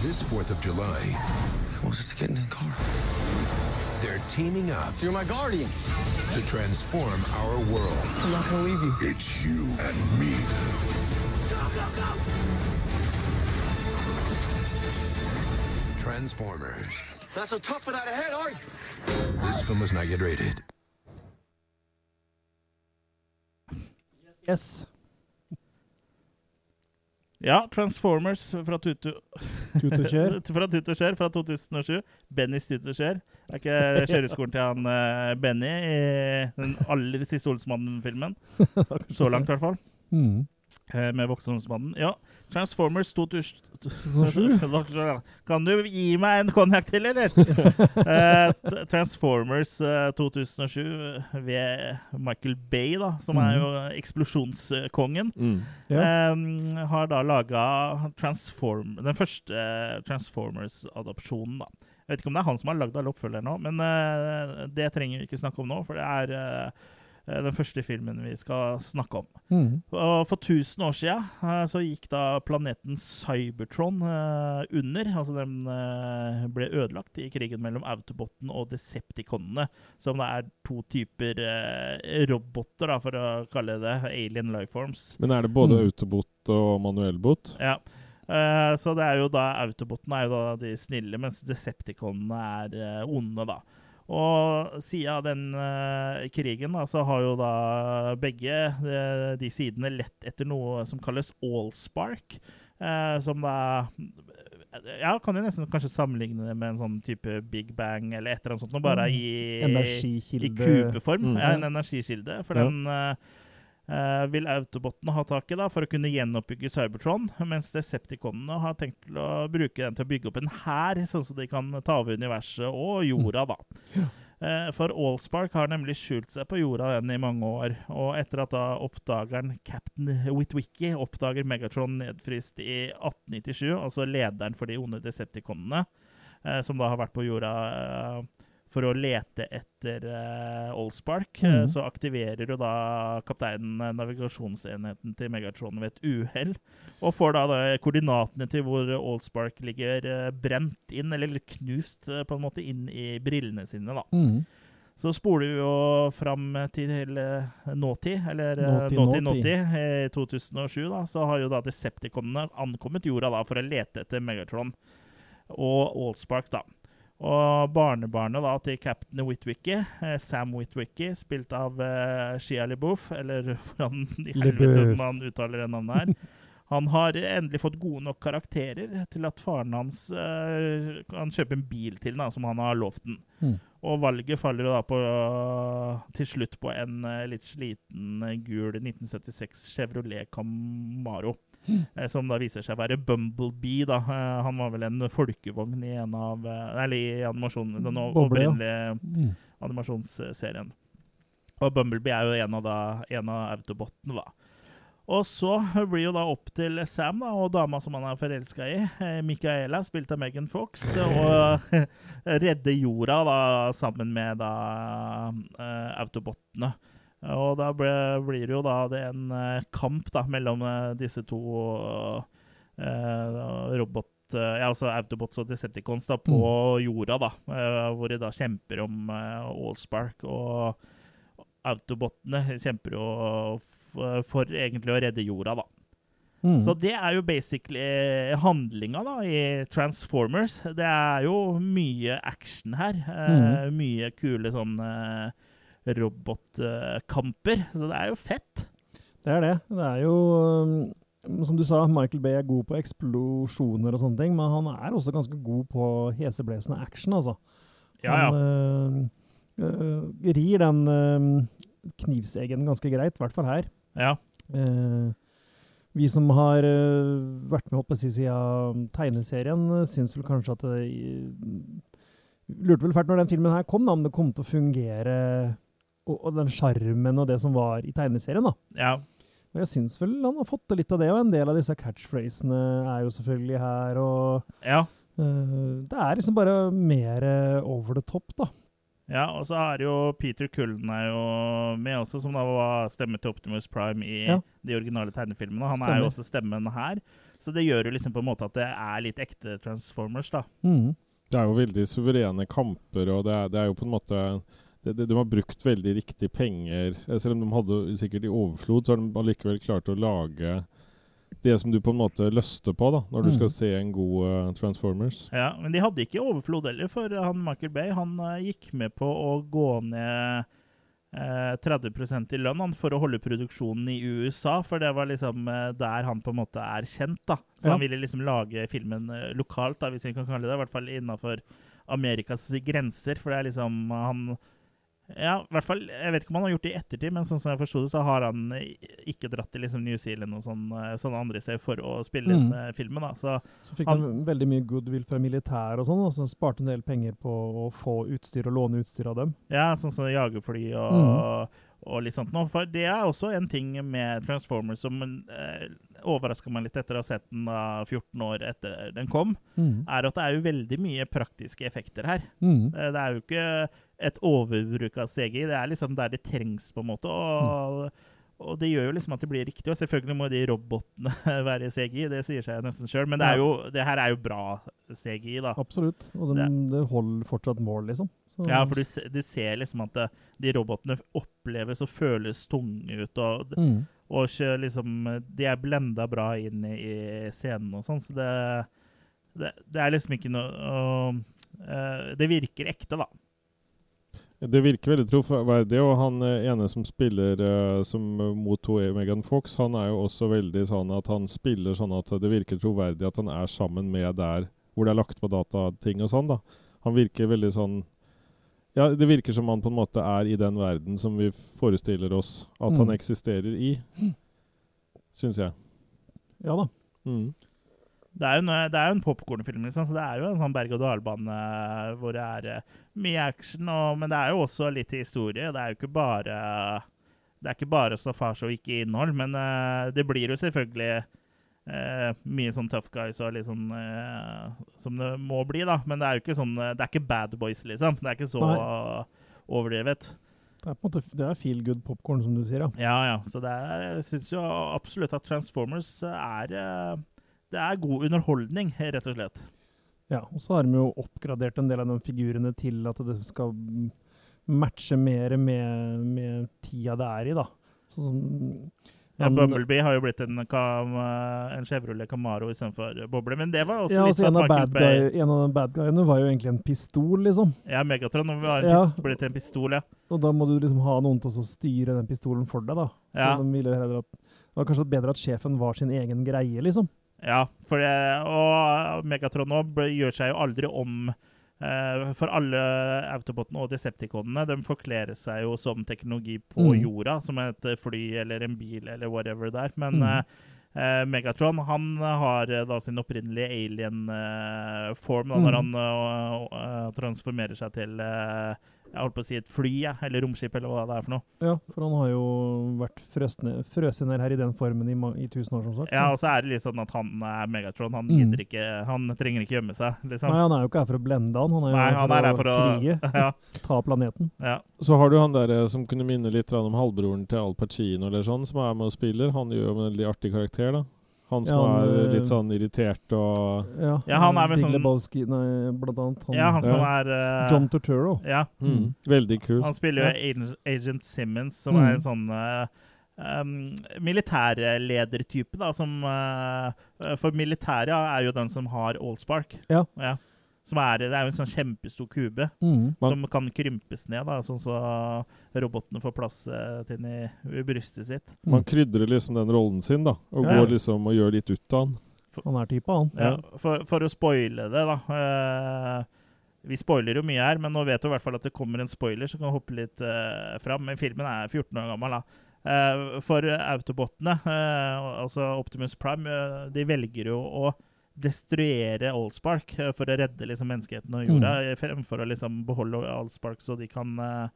This 4th of July, Who wants us to get in the car? they're teaming up You're my guardian. to transform our world. I'm not gonna leave you. It's you and me. Transformers. Not so tough without a head, are you? This film is not yet rated. Yes. Ja, Transformers fra Tutu Tut og kjør. fra Tut og Kjør fra 2007. Bennys Tut og Kjør. Er ikke kjøreskolen til han uh, Benny i den aller siste Olsmannen-filmen? Så langt, i hvert fall. Mm. Eh, Med Voksenholmsmannen. Ja. Transformers 2007. Kan du gi meg en konjakk til, eller? Eh, Transformers eh, 2007 ved Michael Bay, da, som er jo eksplosjonskongen. Mm. yeah. um, har da laga Transform, den første eh, Transformers-adopsjonen, da. Jeg vet ikke om det er han som har lagd alle oppfølgerne nå, men uh, det trenger vi ikke snakke om nå, for det er eh, den første filmen vi skal snakke om. Mm. Og for 1000 år siden eh, så gikk da planeten Cybertron eh, under. Altså den eh, ble ødelagt i krigen mellom Autobotten og Decepticonene. Som det er to typer eh, roboter, da, for å kalle det alien lifeforms. Men er det både Mm. autobot og manuellbot? Ja. Eh, så det er jo da Autobotten er jo da de snille, mens Decepticonene er eh, onde, da. Og siden den eh, krigen da, så har jo da begge de, de sidene lett etter noe som kalles allspark. eh, som da Ja, kan jo nesten kanskje sammenligne det med en sånn type Big Bang eller et eller annet sånt, bare Mm. i, i kubeform. Mm. Ja, en energikilde. For Ja. den eh, vil Autobotene ha tak i da, for å kunne gjenoppbygge Cybertron, mens Decepticonene har tenkt til å bruke den til å bygge opp en hær, sånn at de kan ta over universet og jorda, da. Eh, For Allspark har nemlig skjult seg på jorda den i mange år, og etter at da oppdageren Captain Witwicky oppdager Megatron nedfryst i 1897, altså lederen for de onde Decepticonene, uh, som da har vært på jorda for å lete etter uh, Allspark, mm. Mhm. så aktiverer jo da kapteinen eh, navigasjonsenheten til Megatron ved et uhell, og får da, da koordinatene til hvor Allspark ligger eh, brent inn, eller knust eh, på en måte, inn i brillene sine, da. Mm. Så spoler vi jo fram til eh, nåtid, eller eh, Nåtid, nåtid, nåtid. nåtid, i 2007, da, så har jo da Decepticonene ankommet jorda da for å lete etter Megatron og Allspark, da. Og barnebarnet da til captain Whitwicky, eh, Sam Whitwicky, spilt av eh, Shia LeBouf, eller hvordan i helvete man uttaler det navnet her. Han har endelig fått gode nok karakterer til at faren hans uh, kan kjøpe en bil til den, som han har lovt den. Mm. Og valget faller da på, til slutt på en eh, litt sliten eh, gul 1976 Chevrolet Camaro. eh, Som da viser seg å være Bumblebee. da. Han var vel en folkevogn i en av Eller i animasjonen, den opprinnelige Mm. animasjonsserien. Og Bumblebee er jo en av, da, en av autobottene, da. Og så blir jo da opp til Sam da, og dama som han er forelska i, eh, Micaela, spilt av Megan Fox, og redde jorda da, sammen med da autobotene. autobottene. Og da ble, blir det jo da det en eh, kamp da, mellom eh, disse to eh, robot... eh, ja, altså Autobots og Decepticons da, på jorda, da, eh, hvor de da kjemper om eh, Allspark. Og Autobotene kjemper jo for egentlig å redde jorda, da. Mm. Så det er jo basically handlinga da, i Transformers. Det er jo mye action her. Eh, Mye kule sånne robotkamper. Så det er jo fett. Det er det. Det er jo um, Som du sa, Michael Bay er god på eksplosjoner og sånne ting, men han er også ganske god på heseblesende action, altså. Ja, ja. Han øh, øh, rir den øh, knivseggen ganske greit, i hvert fall her. Ja. Eh, vi som har øh, vært med holdt på å si, siden tegneserien, øh, syns vel kanskje at det Lurte vel fælt når den filmen her kom, da, om det kom til å fungere og, og den sjarmen og det som var i tegneserien. da. ja. Og jeg syns vel han har fått litt av det, og en del av disse catchphrasene er jo selvfølgelig her, og ja. Uh, Det er liksom bare mer over the top, da. Ja, og så er jo Peter Cullen er jo med også, som da var stemme til Optimus Prime i Ja. de originale tegnefilmene. Han er jo også stemmen her. Så det gjør jo liksom på en måte at det er litt ekte Transformers, da. Mm. Det er jo veldig suverene kamper, og det er, det er jo på en måte det, det, De har brukt veldig riktig penger. Selv om de hadde sikkert i overflod, så har de allikevel klart å lage det som du på en måte løster på da, når du Mm. skal se en god uh, Transformers. Ja, Men de hadde ikke overflod heller, for han Michael Bay han uh, gikk med på å gå ned uh, 30% i lønn for å holde produksjonen i USA, for det var liksom eh, der han på en måte er kjent. da. Så Ja. han ville liksom lage filmen eh, lokalt, da, hvis vi kan kalle det det. I hvert fall innafor Amerikas grenser, for det er liksom han ja, i hvert fall, Jeg vet ikke om han har gjort det i ettertid, men sånn som jeg forsto det, så har han ikke dratt til liksom New Zealand og sånn, eh, sånne andre steder for å spille inn Mm. eh, filmen. da, så Så fikk Han- han veldig mye goodwill fra militær og sånn, og så sparte en del penger på å få utstyr og låne utstyr av dem. Ja, sånn som jagerfly og, Mm. og litt sånt noe. For det er også en ting med Transformers som eh, overraska meg litt etter å ha sett den da 14 år etter den kom, Mm. er at det er jo veldig mye praktiske effekter her. Mm. Eh, Det er jo ikke et overbruk av CGI, det er liksom der det trengs, på en måte. Og, og det gjør jo liksom at det blir riktig. Og selvfølgelig må de robotene være CGI, det sier seg nesten sjøl. Men det, jo, det her er jo bra CGI, da. Absolutt. Og den, det holder fortsatt mål, liksom. Så- Ja, for du, du ser liksom at det, de robotene oppleves og føles tunge ut. Og, mm. og ikke liksom De er blenda bra inn i, scenen og sånn, så det, det Det er liksom ikke noe og, uh, Det virker ekte, da. Det virker veldig troverdig, og han eh, ene som spiller eh, som eh, mot Megan Fox, han er jo også veldig sånn at han spiller sånn at det virker troverdig at han er sammen med der hvor det er lagt på datating og sånn, da. Han virker veldig sånn Ja, det virker som han på en måte er i den verden som vi forestiller oss at Mm. han eksisterer i. Syns jeg. ja da. Mm. Det er jo, en- det er jo en popkornfilm, liksom, så det er jo en sånn berg-og-dal-bane eh, hvor det er eh, mye action, og, men det er jo også litt historie. Det er jo ikke bare det er ikke bare staffasje og ikke innhold, men uh, det blir jo selvfølgelig uh, mye sånn tough guys og litt sånn uh, som det må bli, da. Men det er jo ikke sånn Det er ikke bad boys, liksom. Det er ikke så overdrevet. Det er på en måte det er feel good popkorn, som du sier. ja. Ja, ja. Så det er, jeg syns jo absolutt at Transformers er Det er god underholdning, rett og slett. Ja, og så har de jo oppgradert en del av de figurene til at det skal matche mer med, med tida det er i, da. Sånn Ja, Bumblebee har jo blitt en, Cam, en Chevrolet Camaro istedenfor Boble, men det var også ja, litt altså, sånn en, av bad guy, en av de bad guyene var jo egentlig en pistol, liksom. Ja, Megatron var Ja. blitt en pistol, ja. Og da må du liksom ha noen til å styre den pistolen for deg, da. Så Ja. de ville heller at Det var kanskje bedre at sjefen var sin egen greie, liksom. Ja, det, og Megatron nå gjør seg jo aldri om eh, for alle Autobotene og Decepticonene. De forkler seg jo som teknologi på Mm. jorda, som et fly eller en bil eller whatever det er. Men Mm. eh, eh, Megatron han har eh, da sin opprinnelige alien-form eh, Mm. når han eh, transformerer seg til eh, jeg holdt på å si et fly, ja, eller romskip, eller hva det er for noe. Ja, for han har jo vært frøst ned, her i den formen i, i tusen år, som sagt. Ja, Og så er det litt sånn at han er Megatron. Han, Mm. ikke, han trenger ikke gjemme seg, liksom. Nei, han er jo ikke her for å blende han, han er jo Nei, han er her for å krige, ja, ta planeten. ja. Så har du han der eh, som kunne minne litt om halvbroren til Al Pacino, eller sånn, som er med og spiller. Han gjør jo en veldig artig karakter, da. Han som Ja, han, er eh, litt sånn irritert og Ja, Ja, han er vel sånn- Lebowski, nei, blant annet. Han, ja, han som Ja. er uh, John Turturro. Ja, mm. Veldig kul. han spiller jo Agent, Agent Simmons, som Mm. er en sånn uh, um, militærledertype, da, som uh, For militæret er jo den som har Allspark. Ja. Som er, det er jo en sånn kjempestor kube Mm. Som kan krympes ned, da, sånn så robotene får plass eh, til den i, i brystet sitt. Man krydrer liksom den rollen sin, da, og Ja. går liksom og gjør litt ut av den. Han er typen han. Ja, for, for å spoile det, da. eh, vi spoiler jo mye her, men nå vet du i hvert fall at det kommer en spoiler som kan hoppe litt uh, fram. Men filmen er 14 år gammel. da. Eh, for autobotene, eh, altså Optimus Prime, eh, de velger jo å destruere Allspark eh, for å redde liksom, menneskeheten og jorda, mm. fremfor å liksom, beholde Allspark så de kan uh,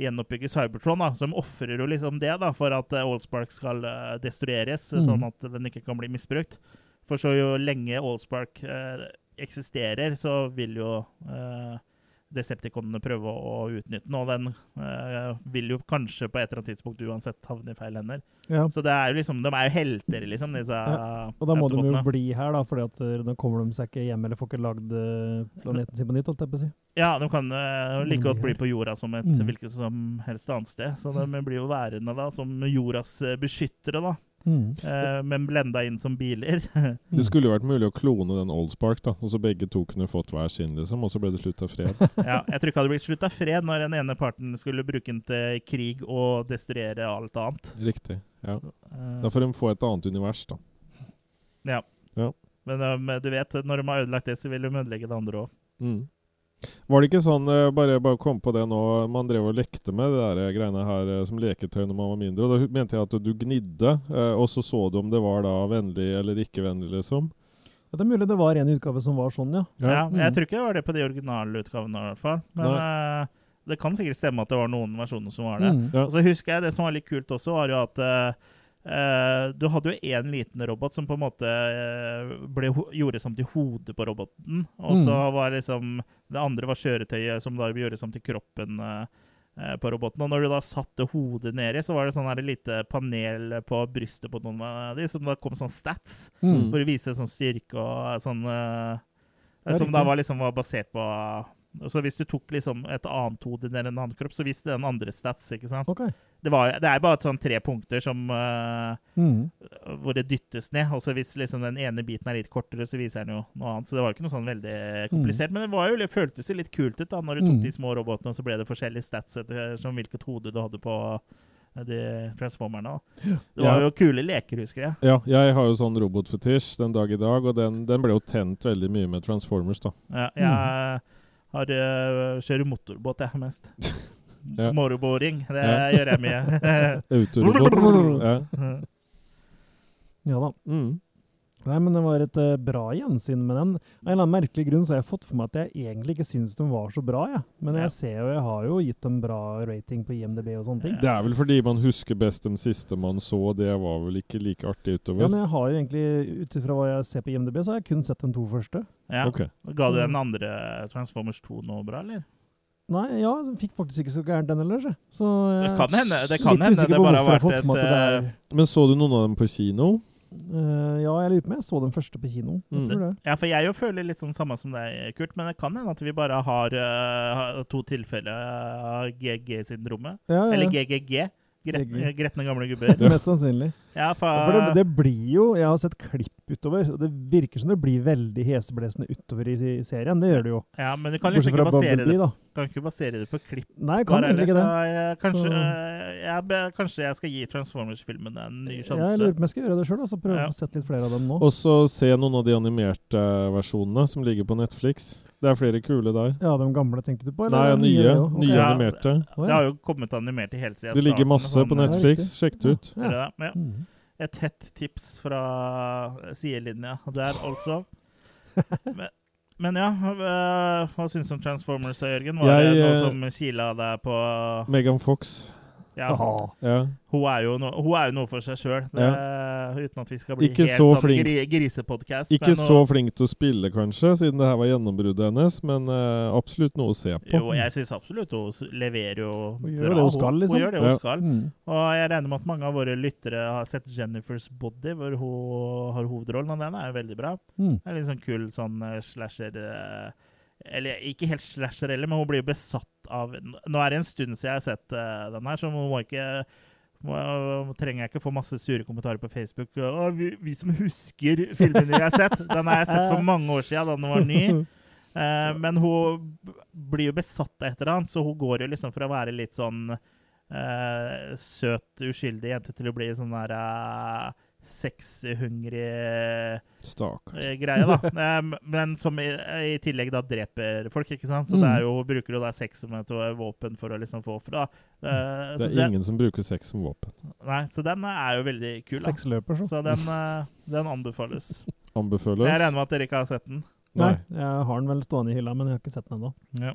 gjenoppbygge Cybertron. da, Så de ofrer jo liksom det da, for at eh, Allspark skal uh, destrueres, Mm. sånn at den ikke kan bli misbrukt. For så jo lenge Allspark uh, eksisterer, så vil jo eh, Decepticonene prøve å, å utnytte den, og den eh, vil jo kanskje på et eller annet tidspunkt uansett havne i feil hender. Ja. Så det er jo liksom, de er jo helter, liksom, disse Ja, Og da må de jo bli her, da, fordi at eh, da kommer de seg ikke hjem eller får ikke lagd eh, planeten sin på nytt, holdt jeg på å si. Ja, de kan eh, like godt bli på jorda som et Mm. hvilket som helst annet sted. Så de blir jo værende da som jordas beskyttere, da. Mm. eh, men blenda inn som biler. Det skulle jo vært mulig å klone den Oldspark, da. Og så begge to kunne fått hver sin, liksom. Og så ble det slutt av fred. ja, jeg tror ikke det hadde blitt slutt av fred når den ene parten skulle bruke den til krig og destruere alt annet. Riktig. Ja. Eh, Da får de få et annet univers, da. ja. Ja. Men um, du vet, når de har ødelagt det, så vil de ødelegge det andre òg. Mm. Var det ikke sånn, eh, bare, bare kom på det nå, man drev og lekte med det der eh, greiene her eh, som leketøy når man var mindre, og da mente jeg at du gnidde, og så så du om det var da vennlig eller ikke vennlig, liksom. Ja, Det er mulig det var en utgave som var sånn, ja. Ja. Mm. jeg tror ikke det var det på de originale utgavene, i hvert fall. Men uh, det kan sikkert stemme at det var noen versjoner som var det. Mm. Ja. Og så husker jeg Det som var litt kult også, var jo at eh, eh, du hadde jo én liten robot som på en måte eh, ble, gjorde som til hodet på roboten. Og så Mm. var liksom Det andre var kjøretøyet som da gjorde som til kroppen eh, på roboten. Og når du da satte hodet nedi, så var det sånn her lite panel på brystet på noen av de, som da kom sånn stats. Mm. Hvor det viste sånn styrke og sånn uh, Som da var liksom var basert på så Hvis du tok liksom et annet hode ned en annen kropp, så viste den andre stats. ikke sant? Ok. Det, var, det er bare sånn tre punkter som, uh, Mm. hvor det dyttes ned. Og så hvis liksom den ene biten er litt kortere, så viser den jo noe annet. Så det var jo ikke noe sånn veldig komplisert. Men det var jo, det føltes jo litt kult ut da, når du tok Mm. de små robotene, og så ble det forskjellige stats etter som hvilket hode du hadde på eh, de transformerne. da. Det var Ja. jo kule leker, husker jeg. Ja, jeg har jo sånn robotfetisj den dag i dag, og den, den ble jo tent veldig mye med Transformers, da. Ja, jeg har, øh, kjører motorbåt, jeg, mest. Ja. Moroboring. Det Ja. gjør jeg mye. Autorobot. ja. Ja da. Mm. Nei, men det var et uh, bra gjensyn med den. Av en eller annen merkelig grunn så har jeg fått for meg at jeg egentlig ikke syns den var så bra, jeg. Men Ja. jeg ser jo, jeg har jo gitt dem bra rating på IMDb og sånne ting. Det er vel fordi man husker best den siste man så, det var vel ikke like artig utover? Ja, men jeg har jo egentlig, ut ifra hva jeg ser på IMDb, så har jeg kun sett de to første. Ja. Okay. Ga du den andre Transformers 2 noe bra, eller? Nei, ja, den fikk faktisk ikke så gærent den ellers. Så Det kan hende- det kan hende det bare har vært et, uh... Men så du noen av dem på kino? Uh, ja, jeg lurer på om jeg så den første på kino. Mm. tror det. Ja, for jeg jo føler litt sånn samme som deg, Kurt, men det kan hende at vi bare har uh, to tilfeller av GG-syndromet. Ja, ja, Eller. GGG. Gretne, Gretne gamle gubber. Mest sannsynlig. Ja, for, Ja, For det, det blir jo Jeg har sett klipp utover, og det virker som det blir veldig heseblesende utover i, i serien. Det gjør det jo. ja, men du kan liksom ikke basere det, Bumblebee, da. kan ikke basere det på klipp. Nei, kan bare, egentlig ikke det. så jeg, kanskje, Så- øh, jeg, kanskje jeg skal gi Transformers-filmen en ny Jeg lurer på om jeg skal gjøre det sjøl. Altså, prøve Ja. å sette litt flere av dem nå. Og så se noen av de animerte versjonene som ligger på Netflix. Det er flere kule der. Ja, de gamle tenkte du på? Nei, eller nye, det også? Nye animerte. Ja, Det har jo kommet animerte i hele siden Det ligger masse sånn, på Netflix. Sjekk det ut. Ja. det det? Ja. Et hett tips fra sidelinja der, altså. Men, men ja, hva syns du om Transformers, Jørgen? Var Jeg, det noe øh, som kila deg på Megan Fox. Ja, Ja. hun, er jo no, hun er jo noe for seg sjøl, uten at vi skal bli Ikke helt så sånn flink. gri, grisepodkast. Ikke så flink til å spille, kanskje, siden det her var gjennombruddet hennes, men uh, absolutt noe å se på. Jo, jeg syns absolutt hun leverer jo Hun gjør det hun skal, liksom. Hun gjør det hun Ja. skal. Mm. Og jeg regner med at mange av våre lyttere har sett Jennifer's Body, hvor hun har hovedrollen, og den er jo veldig bra. Mm. Det er litt sånn kul sånn eh, slasher eh, Eller ikke helt slasher heller, men hun blir jo besatt av Nå er det en stund siden jeg har sett uh, den her, så hun må ikke må, trenger jeg ikke få masse sure kommentarer på Facebook. Å, vi, vi som husker filmene vi har sett. Den har jeg sett for mange år siden, da den var ny. Uh, men hun blir jo besatt et eller annet, så hun går jo liksom for å være litt sånn uh, søt, uskyldig jente til å bli sånn der uh, sexhungrig eh, greie, da. Eh, men som i, i tillegg da dreper folk, ikke sant? Så det er jo, bruker du da sex som et eh, våpen for å liksom få ofre, da. Uh, Det så er ingen som bruker sex som våpen. Nei, så den er jo veldig kul, da. Seksløper, så. Så den, uh, den anbefales. Anbefales. Jeg regner med at dere ikke har sett den. Nei, Nei. jeg har den vel stående i hylla, men jeg har ikke sett den ennå. Ja.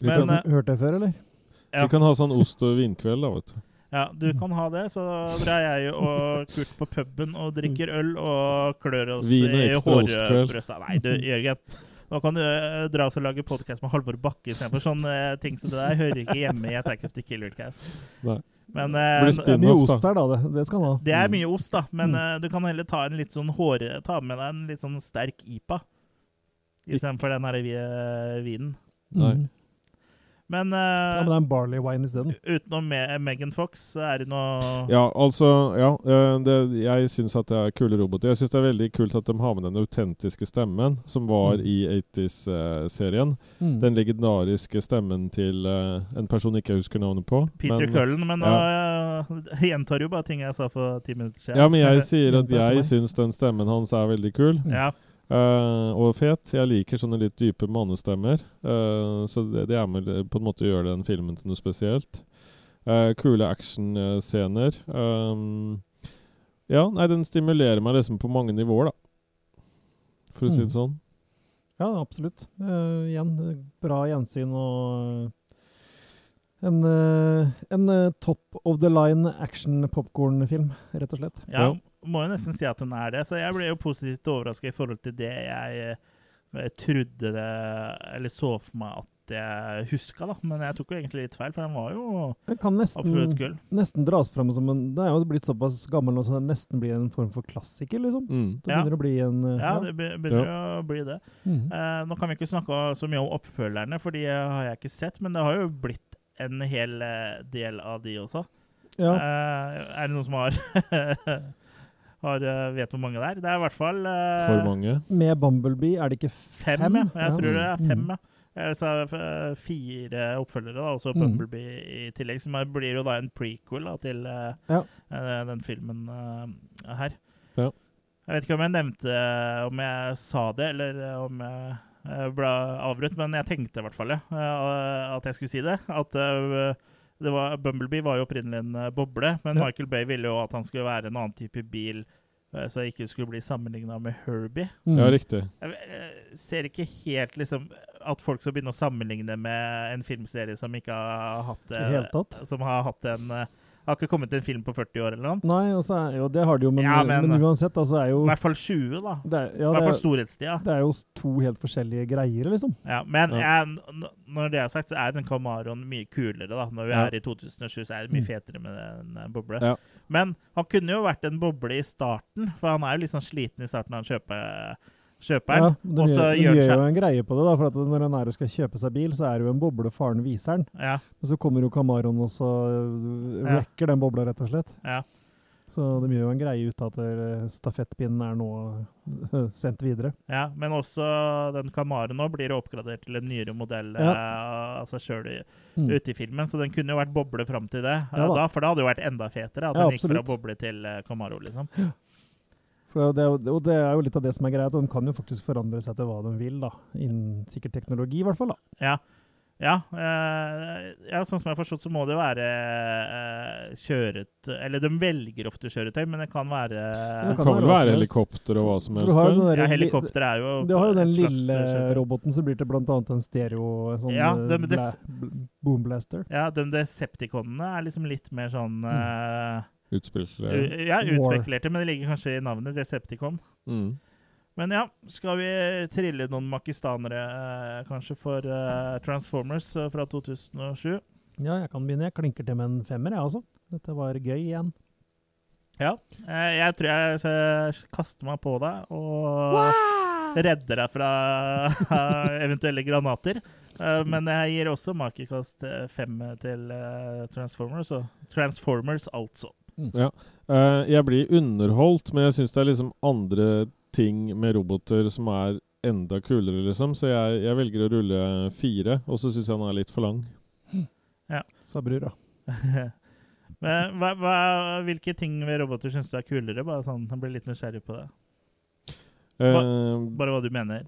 Men, kan, eh, Hørt det før, eller? Ja. vi kan ha sånn ost og vinkveld, da, vet du. Ja, du kan ha det. Så drar jeg og Kurt på puben og drikker øl og klør oss Vin og i hårbrøsta. Nei, du, Jørgen. Nå kan du eh, dra oss og lage podkast med Halvor Bakke istedenfor. Sånne eh, ting som det der hører ikke hjemme i Attack of the Killer-cast. Men Blir eh, Det er mye ost her, da. Det, det skal han ha. det er mye ost, da. Men Mm. du kan heller ta en litt sånn håre, ta med deg en litt sånn sterk IPA istedenfor den her vinen. Nei. Mm. Men, Ja, men det eh, er en barley wine isteden. utenom Me Megan Fox, er det noe Ja, altså Ja, eh, det, jeg syns at det er kule roboter. Jeg syns det er veldig kult at de har med den autentiske stemmen som var Mm. i 80s-serien. Mm. Den legendariske stemmen til uh, en person jeg ikke husker navnet på. Peter men- Cullen. Men nå eh, gjentar jo bare ting jeg sa for ti minutter siden. Ja, men jeg sier at jeg syns den stemmen hans er veldig kul. ja. Eh, og fet. Jeg liker sånne litt dype mannestemmer. Uh, så det, det er med på en måte å gjøre den filmen til noe spesielt. Uh, kule actionscener. Um, ja, nei, den stimulerer meg liksom på mange nivåer, da. For å si Mm. det sånn. Ja, absolutt. Igjen, bra gjensyn og en, en top of the line action-popkornfilm, rett og slett. Ja. Må jo nesten si at den er det. Så jeg ble jo positivt overraska i forhold til det jeg, jeg, trodde det Eller så for meg at jeg huska, da. Men jeg tok jo egentlig litt feil, for den var jo Den kan nesten, gull. nesten dras fram som en Det er jo blitt såpass gammel nå, så det nesten blir en form for klassiker, liksom. Mm. Det Ja. begynner å bli en Ja, Ja, det begynner begynner å bli det. Mm. Uh, nå kan vi ikke snakke så mye om oppfølgerne, for de har jeg ikke sett. Men det har jo blitt en hel eh, del av de også. ja. Uh, er det noen som har, har eh, vet hvor mange det er? Det er i hvert fall eh, For mange. Med Bumblebee er det ikke Fem, fem? ja. Jeg tror det er fem, Mm. ja. Så er det fire oppfølgere, da, også Mm. Bumblebee i tillegg. Som blir jo da en prequel da, til eh, Ja. eh, den filmen eh, her. Ja. Jeg vet ikke om jeg nevnte om jeg sa det, eller om jeg eh, ble avbrutt, men jeg tenkte i hvert fall ja, eh, at jeg skulle si det. At eh, det var, Bumblebee var jo opprinnelig en eh, boble, men Ja. Michael Bay ville jo at han skulle være en annen type bil, eh, så det ikke skulle bli sammenligna med Herbie. Mm. Ja, riktig. Jeg eh, ser ikke helt liksom at folk skal begynne å sammenligne med en filmserie som ikke har hatt. Som har hatt en Har ikke kommet en film på 40 år eller noe. Nei, er jo, det har de jo, men, Ja, men- men, uansett, altså er jo I hvert fall 20, da. det er, I hvert fall storhetstida. det er jo to helt forskjellige greier, liksom. Ja, men Ja. jeg, når det er sagt, så er den Camaroen mye kulere. da. Når vi Ja. er i 2007, så er det mye Mm. fetere med en eh, boble. Ja. Men han kunne jo vært en boble i starten, for han er jo litt sånn sliten i starten når han kjøper, kjøper Ja, de gjør, de gjør jo en greie på det, da, for når en er og skal kjøpe seg bil, så er det jo en boble faren viser den. Ja, Men så kommer jo Camaroen og så rekker Ja. den bobla, rett og slett. ja. Så de gjør jo en greie ut av at øh, stafettpinnen er nå øh, sendt videre. Ja, men også den Camaroen nå blir oppgradert til en nyere modell Ja. eh, av seg sjøl Mm. ute i filmen, så den kunne jo vært boble fram til det. Ja eh, da. da, for da hadde jo vært enda fetere at Ja, den gikk fra boble til eh, Camaro, liksom. For det, og det er jo litt av det som er greia, at de kan jo faktisk forandre seg til hva de vil, da. Innen sikkert teknologi, i hvert fall. da. Ja. Ja, eh, ja, sånn som jeg har forstått, så må det jo være eh, kjøret Eller de velger ofte kjøretøy, men det kan være Det Det kan kan være vel være helikopter og hva som helst. du har der Ja, helikopter er jo Du har jo den lille eh, kjøretøy. roboten som blir til annet en stereo en sånn Ja, de, det- bla, boomblaster. Ja, de Decepticonene er liksom litt mer sånn eh, Utspilt. u- Ja. Utspekulerte, men det ligger kanskje i navnet Decepticon. Mm. Men ja, skal vi trille noen makistanere, eh, kanskje, for eh, Transformers eh, fra 2007? Ja, jeg kan begynne. Jeg klinker til med en femmer, jeg også. Dette var gøy igjen. Ja. Jeg tror jeg skal kaste meg på deg og redder deg fra eventuelle granater. Men jeg gir også makekast fem til Transformers. Og Transformers, altså. Eh, jeg blir underholdt, men jeg syns det er liksom andre ting med roboter som er enda kulere, liksom. Så jeg, jeg velger å rulle fire, og så syns jeg den er litt for lang. Sa brura. Men hva, hva, hvilke ting ved roboter syns du er kulere? Bare sånn, Jeg blir litt nysgjerrig på det. Eh, Bare hva du mener.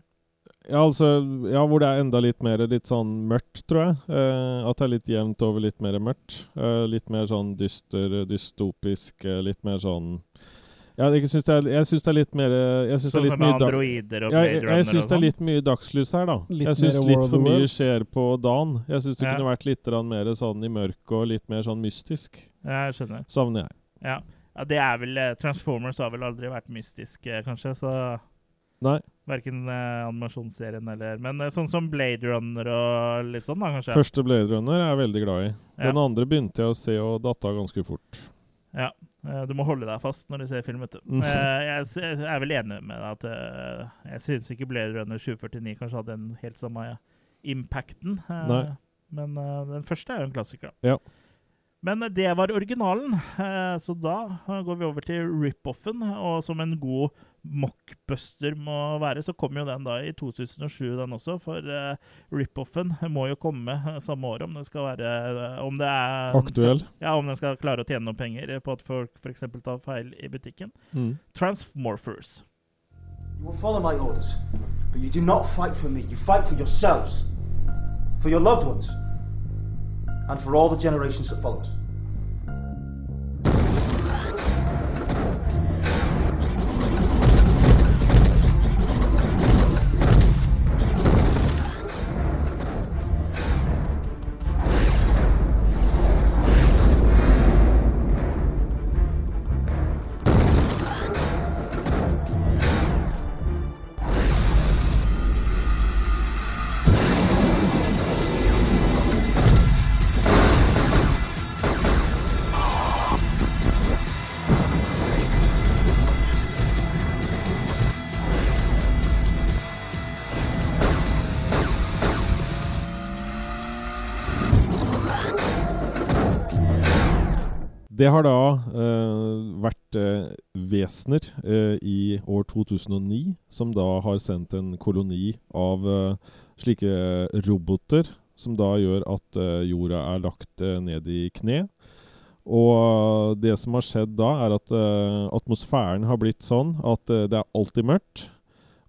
Ja, altså Ja, hvor det er enda litt mer litt sånn mørkt, tror jeg. Eh, at det er litt jevnt over litt mer mørkt. Eh, litt mer sånn dyster, dystopisk, eh, litt mer sånn Ja, jeg syns det, er- det er litt mer Jeg syns det Sånn er litt som mye androider og Ja, Blade jeg, Runner jeg syns det er sånn. litt mye dagslys her, da. Litt jeg syns litt for mye Worlds. skjer på dagen. Jeg syns det Ja. kunne vært litt mer sånn i mørket og litt mer sånn mystisk. Ja, jeg skjønner. Savner jeg. Ja. ja, det er vel eh, Transformers har vel aldri vært mystisk, eh, kanskje, så Nei. Verken eh, animasjonsserien eller Men eh, sånn som Blade Runner og litt sånn, da, kanskje. Første Blade Runner er jeg veldig glad i. Ja. Den andre begynte jeg å se og datta ganske fort. Ja. eh, Du må holde deg fast når du ser film, vet du. Mm. Eh, Jeg, s- jeg er vel enig med deg at eh, jeg syns ikke Blade Runner 2049 kanskje hadde den helt samme impacten. eh, Nei. Men eh, den første er jo en klassiker. da. Ja. Men eh, det var originalen, eh, så da eh, går vi over til rip-offen. Og som en god mockbuster må være, så kom jo den da i 2007, den også. For uh, rip-offen må jo komme eh, samme år, om det skal være eh, Om det er Aktuell. Ja, om den skal klare å tjene noen penger på at folk f.eks. tar feil i butikken. Mm. Transmorphers. You will follow my orders, but you do not fight for me. You fight for yourselves, for your loved ones, and for all the generations that follow Det har da uh, vært uh, vesener uh, i år 2009 som da har sendt en koloni av eh, slike roboter som da gjør at eh, jorda er lagt eh, ned i kne. Og det som har skjedd da, er at eh, atmosfæren har blitt sånn at eh, det er alltid mørkt.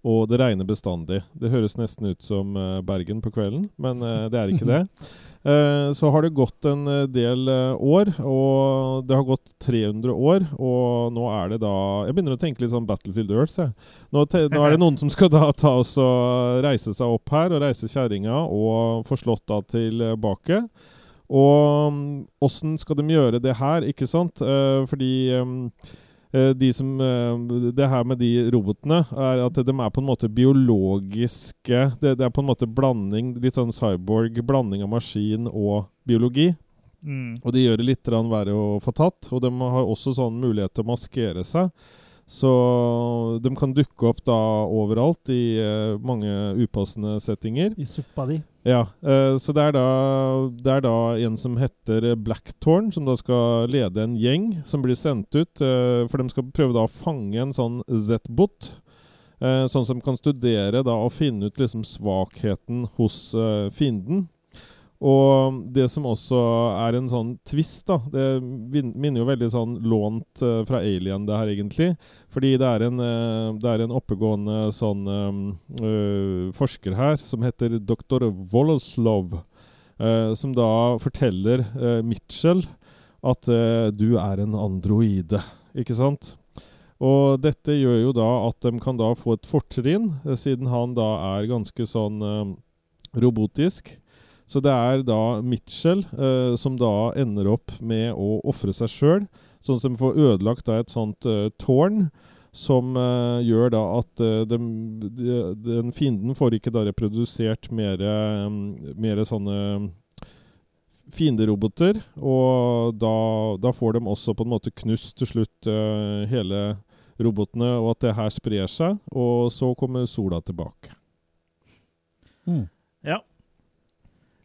Og det regner bestandig. Det høres nesten ut som eh, Bergen på kvelden, men eh, det er ikke det. Eh, så har det gått en del år, og det har gått 300 år. Og nå er det da Jeg begynner å tenke litt sånn Battlefield Earth. Jeg. Nå, nå er det noen som skal da ta oss og reise seg opp her, og reise kjerringa og få slått da tilbake. Og mm, åssen skal de gjøre det her, ikke sant? Fordi mm, de som, eh, det her med de robotene, er at de er på en måte biologiske Det, det er på en måte blanding, litt sånn cyborg, blanding av maskin og biologi. Mm. Og de gjør det litt verre å få tatt. Og de har også sånn mulighet til å maskere seg. Så de kan dukke opp da overalt i uh, mange upassende settinger. I suppa di. Ja, Uh, så det er, da, det er da en som heter Blackthorn, som da skal lede en gjeng som blir sendt ut. Uh, for de skal prøve da å fange en sånn Z-bot. eh, sånn som kan studere da og finne ut liksom svakheten hos eh, fienden. Og det som også er en sånn twist, da Det minner jo veldig sånn lånt uh, fra Alien, det her, egentlig. Fordi det er en, uh, det er en oppegående sånn um, uh, forsker her som heter dr. Voloslov, som da forteller Mitchell at du er en androide, ikke sant? Og dette gjør jo da at de kan da få et fortrinn, siden han da er ganske sånn robotisk. Så det er da Mitchell eh, som da ender opp med å ofre seg sjøl, sånn som får ødelagt da et sånt eh, tårn. Som eh, gjør da at eh, dem, de, den fienden får ikke da reprodusert mer, eh, mer sånne fienderoboter. Og da, da får de også på en måte knust til slutt eh, hele robotene, og at det her sprer seg. Og så kommer sola tilbake. Mm. Ja.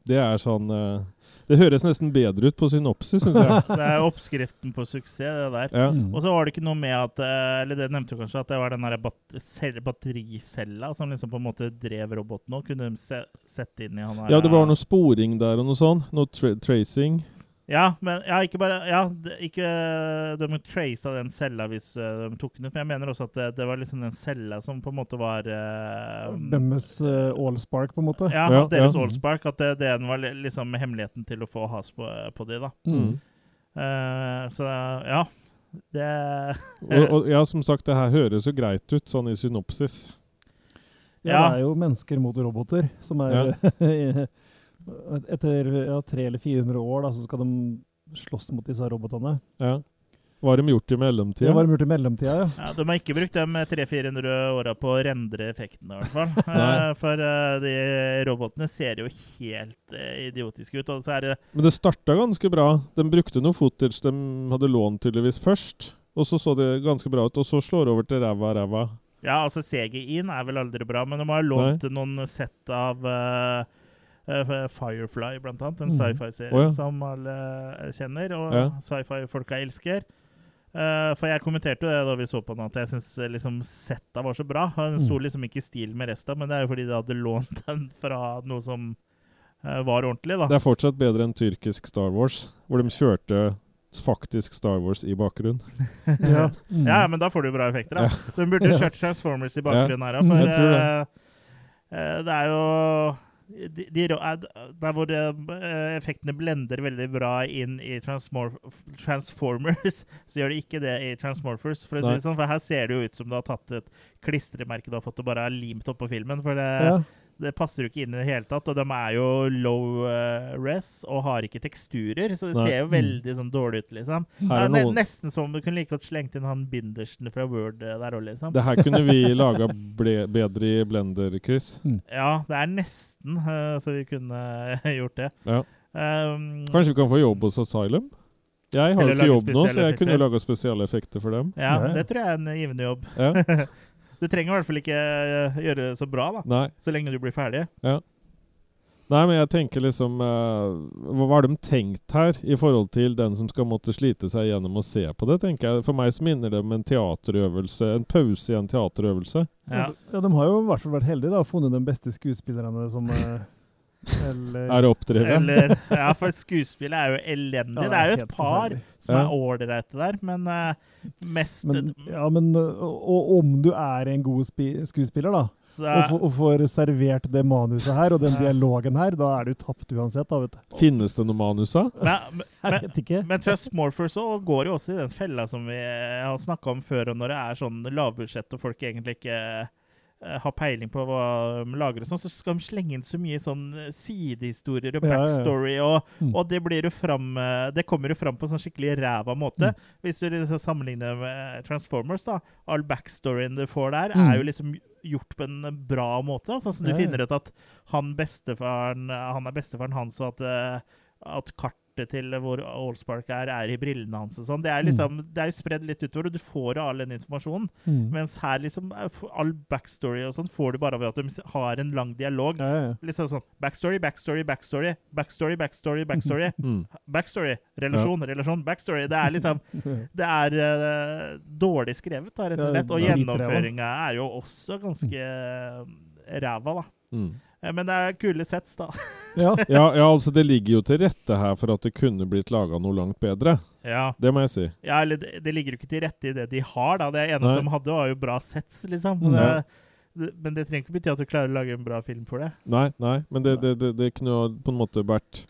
Det er sånn eh, Det høres nesten bedre ut på synopsis, syns jeg. Det er oppskriften på suksess, det der. Ja. Mm. Og så var det ikke noe med at eh, Eller det nevnte du kanskje, at det var den der battericella som liksom på en måte drev roboten og Kunne de se sette inn i han her ja, det var noe sporing der og noe sånn. Noe tra tracing. Ja, men ja, ikke bare Ja, ikke De tracet den cella hvis eh, de tok den ut, men jeg mener også at det, det var liksom den cella som på en måte var uh, Deres uh, allspark, på en måte. Ja, Ja, deres ja. Allspark. At det, det var liksom hemmeligheten til å få has på, på de, da. Mm. Uh, så ja. Det Og, og ja, som sagt, det her høres jo greit ut, sånn i synopsis. Ja, Ja. det er jo mennesker mot roboter som er Etter ja, 300 eller 400 år da, så skal de slåss mot disse robotene. Ja. Hva har de gjort i mellomtida? var gjort i mellomtida, ja. Ja, De har ikke brukt de 300-400 åra på å rendre effektene, i hvert fall. Eh, For eh, de robotene ser jo helt eh, idiotiske ut. Og så er det Men det starta ganske bra. De brukte noe footage de hadde lånt tydeligvis først. Og så så det ganske bra ut, og så slår det over til ræva, ræva. Ja, altså CGI-en er vel aldri bra, men de har lånt noen sett av Eh, Firefly, blant annet. En Mhm. sci-fi-serie oh, ja. som alle eh, kjenner, og Ja. sci-fi-folka elsker. Uh, for jeg kommenterte jo det da vi så på den, at jeg syns liksom, setta var så bra. Den sto Mm. liksom ikke i stil med resten, men det er jo fordi de hadde lånt den fra noe som uh, var ordentlig, da. Det er fortsatt bedre enn tyrkisk Star Wars, hvor de kjørte faktisk Star Wars i bakgrunnen. Ja. Mm. Ja, men da får du bra effekter, da. Ja. De burde kjørt Transformers i bakgrunnen her, da, Mm, for tror det. eh, eh, det er jo de, de, er- Der hvor eh, effektene blender veldig bra inn i Transformers, så gjør de ikke det i Transmorphers. For si sånn, for her ser det jo ut som du har tatt et klistremerke du har fått og bare limt limt oppå filmen. For det, Ja. Det passer jo ikke inn i det hele tatt. Og de er jo low eh, res og har ikke teksturer, så det Nei. ser jo veldig sånn dårlig ut, liksom. Her Ja, er noen, nesten som om du kunne like godt slengt inn han bindersen fra Word eh, der òg, liksom. det her kunne vi laga bedre i Blender, Chris. Ja, det er nesten eh, så vi kunne gjort det. Ja. Um, Kanskje vi kan få jobb hos Asylum? Jeg har jo ikke jobb nå, så jeg jeg kunne effekter. laga spesielle effekter for dem. ja, ja. det tror jeg er en givende jobb. Ja. Du trenger i hvert fall ikke eh, gjøre det så bra, da. Nei. Så lenge du blir ferdig. Ja. Nei, men jeg tenker liksom uh, Hva har de tenkt her i forhold til den som skal måtte slite seg gjennom å se på det? tenker jeg. For meg så minner det om en teaterøvelse, en pause i en teaterøvelse. Ja. Ja, de har jo i hvert fall vært heldige da, og funnet de beste skuespillerne som eh, Eller Er oppdrevet. Eller Ja, for skuespillet er jo elendig. Ja, det er jo et par som Ja. er ålreite der, men uh, mest Men, ja, men og, og om du er en god spi skuespiller, da, så, og, får- og får servert det manuset her og den Ja. dialogen her, da er du tapt uansett, da, vet du. Finnes det noe manus da? men, men, Jeg vet ikke. Men Trustmorphers går jo også i den fella som vi har snakka om før, og når det er sånn lavbudsjett og folk egentlig ikke eh, har peiling på hva de lager, og sånn, så skal de slenge inn så mye sånn eh, sidehistorier og Ja, ja, ja. backstory, og, Mm. og det blir jo fram eh, Det kommer jo fram på sånn skikkelig ræva måte. Mm. Hvis du liksom sammenligner med Transformers, da. All backstoryen du får der, Mm. er jo liksom gjort på en bra måte. Sånn som du Ja, ja. finner ut at han bestefaren Han er bestefaren hans, og at, at at kartet til hvor Allspark er, er i brillene hans og sånn. Det er liksom, det er jo spredd litt utover, og du får all den informasjonen. Mm. Mens her liksom, er all backstory og sånn får du bare ved at de har en lang dialog. Ja, ja. Liksom sånn backstory, backstory, backstory, backstory, backstory, backstory. Mm. Backstory, relasjon, relasjon, backstory. Det er liksom Det er uh, dårlig skrevet, da, rett og slett. Og gjennomføringa er jo også ganske eh, ræva, da. Eh, Men det er kule sets, da. ja. Ja, ja, altså det ligger jo til rette her for at det kunne blitt laga noe langt bedre. Ja. Det må jeg si. ja, eller det, det ligger jo ikke til rette i det de har, da. Det ene Nei. som hadde, var jo bra sets, liksom. Mm. Det, men det trenger ikke bety at du klarer å lage en bra film for det. Nei, nei, men det, det, det, det kunne på en måte vært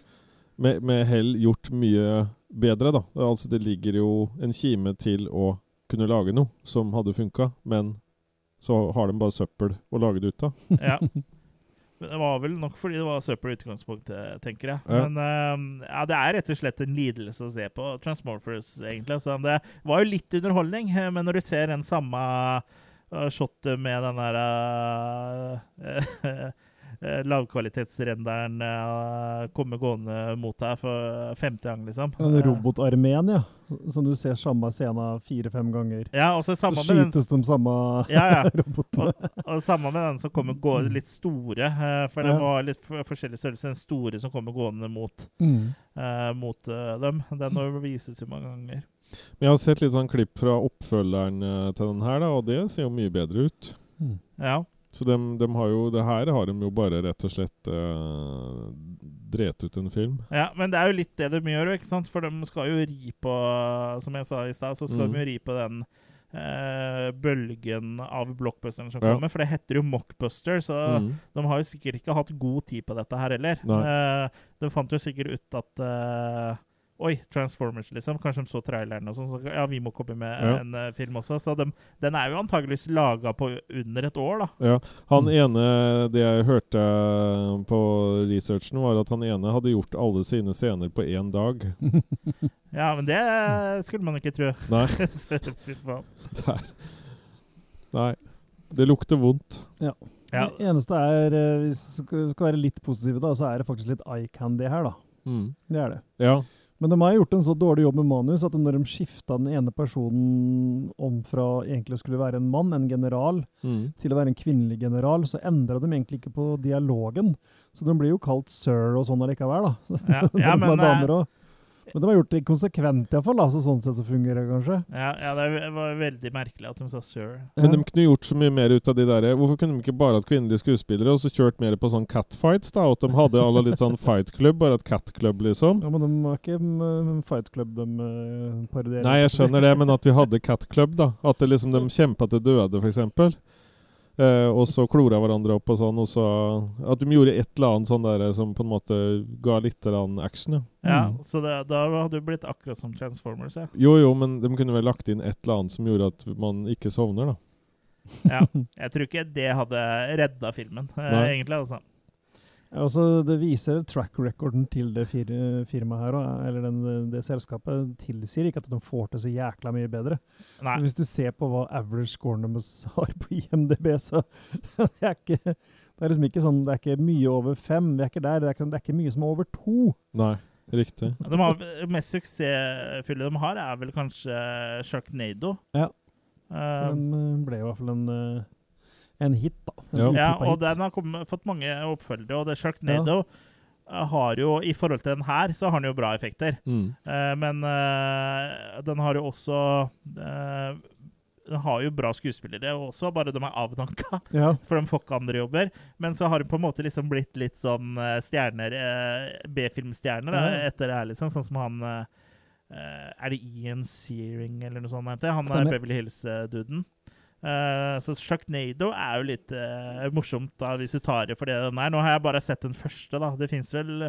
med, med hell gjort mye bedre, da. Altså det ligger jo en kime til å kunne lage noe som hadde funka, men så har de bare søppel å lage det ut av. Ja. Men det var vel nok fordi det var søppel i utgangspunktet, tenker jeg. Ja. Men uh, ja, det er rett og slett en lidelse å se på Transmorphers, egentlig. Så det var jo litt underholdning, eh, men når du ser den samme uh, shotet med den der uh, lavkvalitetsrenderen uh, komme gående mot deg for femte gang, liksom. Den robotarmeen, ja. Som du ser samme scena fire-fem ganger. Ja, og så Så skytes den de samme Ja, ja. robotene. Og, og samme med den som kommer gående litt store, eh, for den var litt forskjellig størrelse. Den store som kommer gående mot, Mm. uh, mot uh, dem. Den vises jo mange ganger. Men jeg har sett litt sånn klipp fra oppfølgeren eh, til den her, da, og det ser jo mye bedre ut. Mm. Ja. Så de, de, har jo, det her har de jo bare rett og slett uh, dret ut en film. ja, men det er jo litt det de gjør, ikke sant? For de skal jo ri på, som jeg sa i stad, så skal Mm. de jo ri på den eh, bølgen av blockbusteren som Ja. kommer. For det heter jo mockbuster, så Mm. de har jo sikkert ikke hatt god tid på dette her heller. Eh, de fant jo sikkert ut at eh, Oi, Transformers, liksom. Kanskje de så traileren og sånn. Så ja, vi må komme med Ja. en uh, film også. Så de, den er jo antageligvis laga på under et år, da. Ja. Han Mm. ene, det jeg hørte på researchen, var at han ene hadde gjort alle sine scener på én dag. Ja, men det skulle man ikke tro. Nei, Fy faen. der. Nei. Det lukter vondt. Ja. Det eneste er, eh, hvis vi skal være litt positive, da, så er det faktisk litt eye candy her, da. Mm. Det er det. Ja. Men de har gjort en så dårlig jobb med manus at når de skifta den ene personen om fra egentlig å skulle være en mann, en general, Mm. til å være en kvinnelig general, så endra de egentlig ikke på dialogen. Så de blir jo kalt sir og sånn allikevel, da. Ja, ja, men, damer eh. Men de har gjort det konsekvent, iallfall. Altså, sånn sett så fungerer det kanskje. ja, ja, det var veldig merkelig at de sa sir. Men de kunne gjort så mye mer ut av de der Hvorfor kunne de ikke bare hatt kvinnelige skuespillere og så kjørt mer på sånn catfights? da At de hadde alle litt sånn fight club, bare et cat club, liksom? Ja, men de var ikke mm, Fight Club, de uh, parodierer. Nei, jeg skjønner det, men at vi hadde cat club, da. At det liksom de kjempa til døde, f.eks. Eh, og så klora hverandre opp og sånn, og så At de gjorde et eller annet sånn der som på en måte ga litt action, ja. Ja, Mm. så det, da hadde det blitt akkurat som Transformers, ja. Jo, jo, men de kunne vel lagt inn et eller annet som gjorde at man ikke sovner, da. ja. Jeg tror ikke det hadde redda filmen, eh, egentlig. altså. Ja, også det viser track recorden til det fir firmaet her, eller den, det selskapet, tilsier ikke at de får til så jækla mye bedre. Nei. Hvis du ser på hva average scoren deres har på IMDb, så det er ikke det er liksom ikke sånn, det er ikke mye over fem. Vi er ikke der. Det er ikke, det er ikke mye som er over to. Nei, riktig. De har, det mest suksessfulle de har, er vel kanskje Sharknado. Ja. Eh, For den eh, ble i hvert fall en, eh, en hit, da. En Ja. og hit. den har kommet, fått mange oppfølgere, og det Sharknado ja. har jo, i forhold til den her, så har den jo bra effekter. Mm. Eh, men eh, den har jo også eh, Den har jo bra skuespillere også, bare de er avdanka. Ja. For de får ikke andre jobber. Men så har hun på en måte liksom blitt litt sånn eh, stjerner eh, B-filmstjerner Ja. etter det her, liksom. Sånn som han eh, Er det Ian Searing eller noe sånt han er Beverly Hills-duden. Eh, så Sjaknado er jo litt uh, morsomt da, hvis du tar det for det den er. Nå har jeg bare sett den første, da. Det fins vel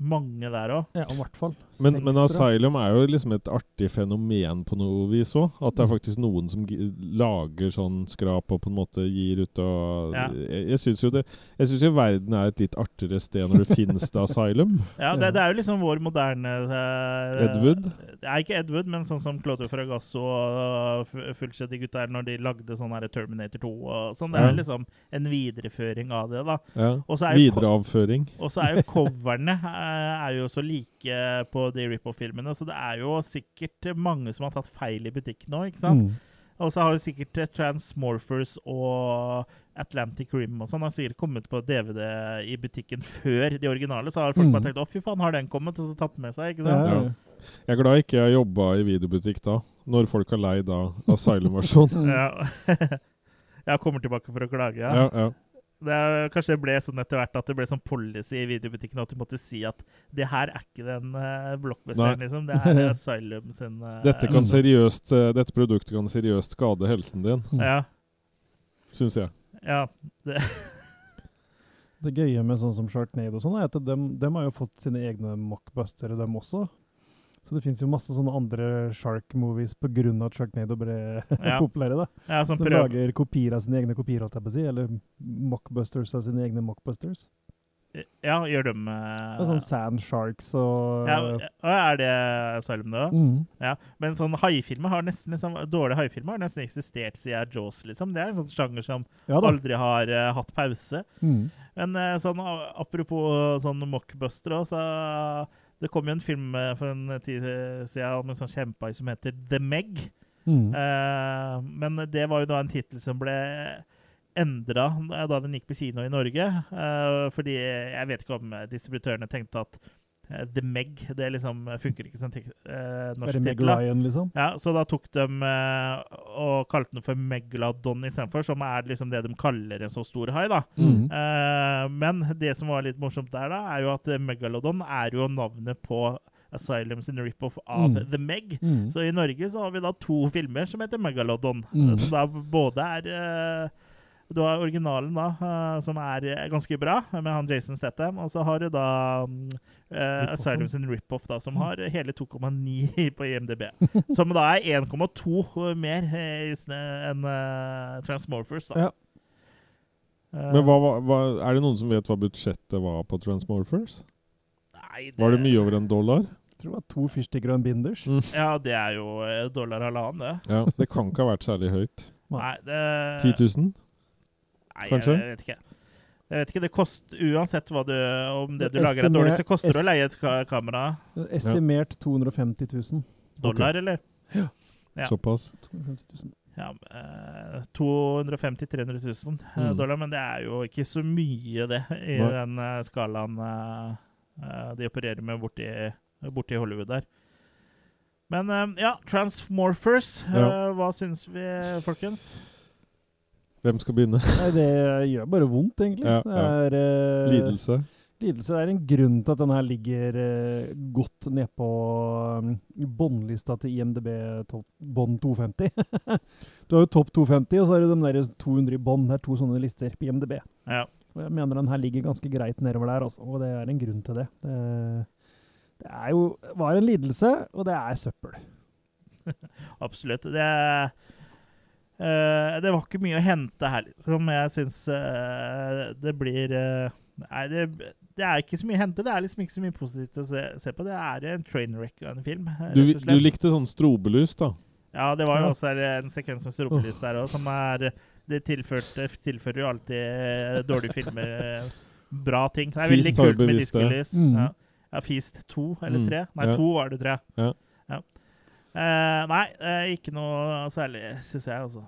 mange der òg. ja, i hvert fall. Men, men. Asylum er jo liksom et artig fenomen på noe vis òg. At det er Mm. faktisk noen som lager sånn skrap og på en måte gir ut og Ja. Jeg, jeg syns jo det Jeg synes jo verden er et litt artigere sted når det finnes det Asylum. Ja, det, det er jo liksom vår moderne eh, Ed Wood? Det er ikke Ed Wood, men sånn som Claudio Fragasso og F- Fullskjedd-gutta når de lagde sånn her Terminator 2 og sånn. Det er Ja. jo liksom en videreføring av det, da. Ja. Er Videreavføring. og så er jo coverne er jo så like på de Rip-Off-filmene, så det er jo sikkert mange som har tatt feil i butikken nå, ikke sant? Mm. Og så har jo sikkert eh, Transmorphers og Atlantic Rim og sånn har sikkert kommet på DVD i butikken før de originale. Så har folk Mm. bare tenkt 'Å, fy faen, har den kommet?' og så tatt den med seg. ikke sant? ja. Jeg er glad ikke jeg jobba i videobutikk da, når folk har leid da Asylum-versjon. Mm. Ja. Jeg kommer tilbake for å klage, ja. Ja, ja. Det er, kanskje det ble sånn etter hvert at det ble sånn policy i videobutikken at du måtte si at det her er ikke den uh, blockbusteren, liksom. Det her er Asylum sin uh, Dette, kan seriøst, uh, dette produktet kan seriøst skade helsen din, Ja. syns jeg. ja det, Det gøye med sånn som Sharknado og sånn, er at dem, dem har jo fått sine egne mockbustere, dem også. Så det fins jo masse sånne andre Shark-movies av at Sharknado ble Ja. populære. da. ja, Så sånn de lager kopier av sine egne kopier, holdt jeg på å si. Eller mockbusters av sine egne mockbusters. ja, gjør dem uh, er sånn Sand Sharks og ja, ja, Er det Asylum, da? mm. Ja. Men sånn haifilmer har nesten liksom, dårlige haifilmer har nesten eksistert siden Jaws, liksom. Det er en sånn sjanger som Ja aldri har uh, hatt pause. Mm. Men uh, sånn, apropos sånn mockbuster så Det kom jo en film eh, for en tid siden om en sånn kjempehai som heter The Meg. Mm. Eh, men det var jo da en tittel som ble endra da den gikk på kino i Norge. eh, fordi jeg vet ikke om distributørene tenkte at eh, The Meg det liksom funker ikke som eh, norsk tittel. liksom. Ja, så da tok de eh, og kalte den for Megalodon istedenfor, som er liksom det de kaller en så stor hai. da. Mm. Eh, men det som var litt morsomt der, da, er jo at eh, Megalodon er jo navnet på Asylum sin rip-off av Mm. The Meg. Mm. Så i Norge så har vi da to filmer som heter Megalodon. Mm. Som da både er eh, Du har originalen, da, eh, som er eh, ganske bra, med han Jason Statham. Og så har du da mm, eh, Rip-offen. Asylum sin rip-off, da, som har hele 2,9 på IMDb. Som da er 1,2 mer enn uh, Transmorphers, da. Ja. Men hva, hva, er det noen som vet hva budsjettet var på Transmorphers? nei, det... Var det mye over en dollar? Jeg tror det var to fyrstikker og en binders. Mm. Ja, det er jo dollar halvannen, det. Ja, Det kan ikke ha vært særlig høyt. Nei, det 10 000? Nei, kanskje? Jeg vet ikke. Jeg vet ikke, det kost, Uansett hva du, om det du lager er dårlig, så koster det å leie et ka kamera. Estimert 250 000. Dollar, eller? Ja. Såpass. 250 000. Ja, eh, 250 000-300 000 eh, Mm. dollar, men det er jo ikke så mye, det, i Nei. den eh, skalaen eh, eh, de opererer med borti, borti Hollywood der. Men ja, Transmorphers, Ja. hva syns vi, folkens? Hvem skal begynne? Nei, det gjør bare vondt, egentlig. Ja, det ja. er eh, Lidelse. Lidelse er en grunn til at den her ligger eh, godt nedpå um, båndlista til IMDb topp- bånd 250. du har jo topp 250, og så har du de der 200 i bånd. Det er to sånne lister på IMDb. Ja. Og jeg mener den her ligger ganske greit nedover der, også, og det er en grunn til det. Det, det er jo var en lidelse, og det er søppel. Absolutt. Det, eh, det var ikke mye å hente her, som jeg syns uh, det blir uh, Nei, det, det er ikke så mye å hente. Det er liksom ikke så mye positivt å se, se på. Det er en train wreck av en film. Du, du likte sånn strobelys, da? Ja, det var jo Ja. også en sekvens med strobelys der òg, som er Det tilførte, tilfører jo alltid dårlige filmer bra ting. Det er veldig kult med diskolys. Mm. Ja. ja, Feast 2 eller Mm, 3? Nei, ja. 2 var det, tror jeg. Ja. Ja. Eh, nei, uh, ikke noe særlig, syns jeg, altså.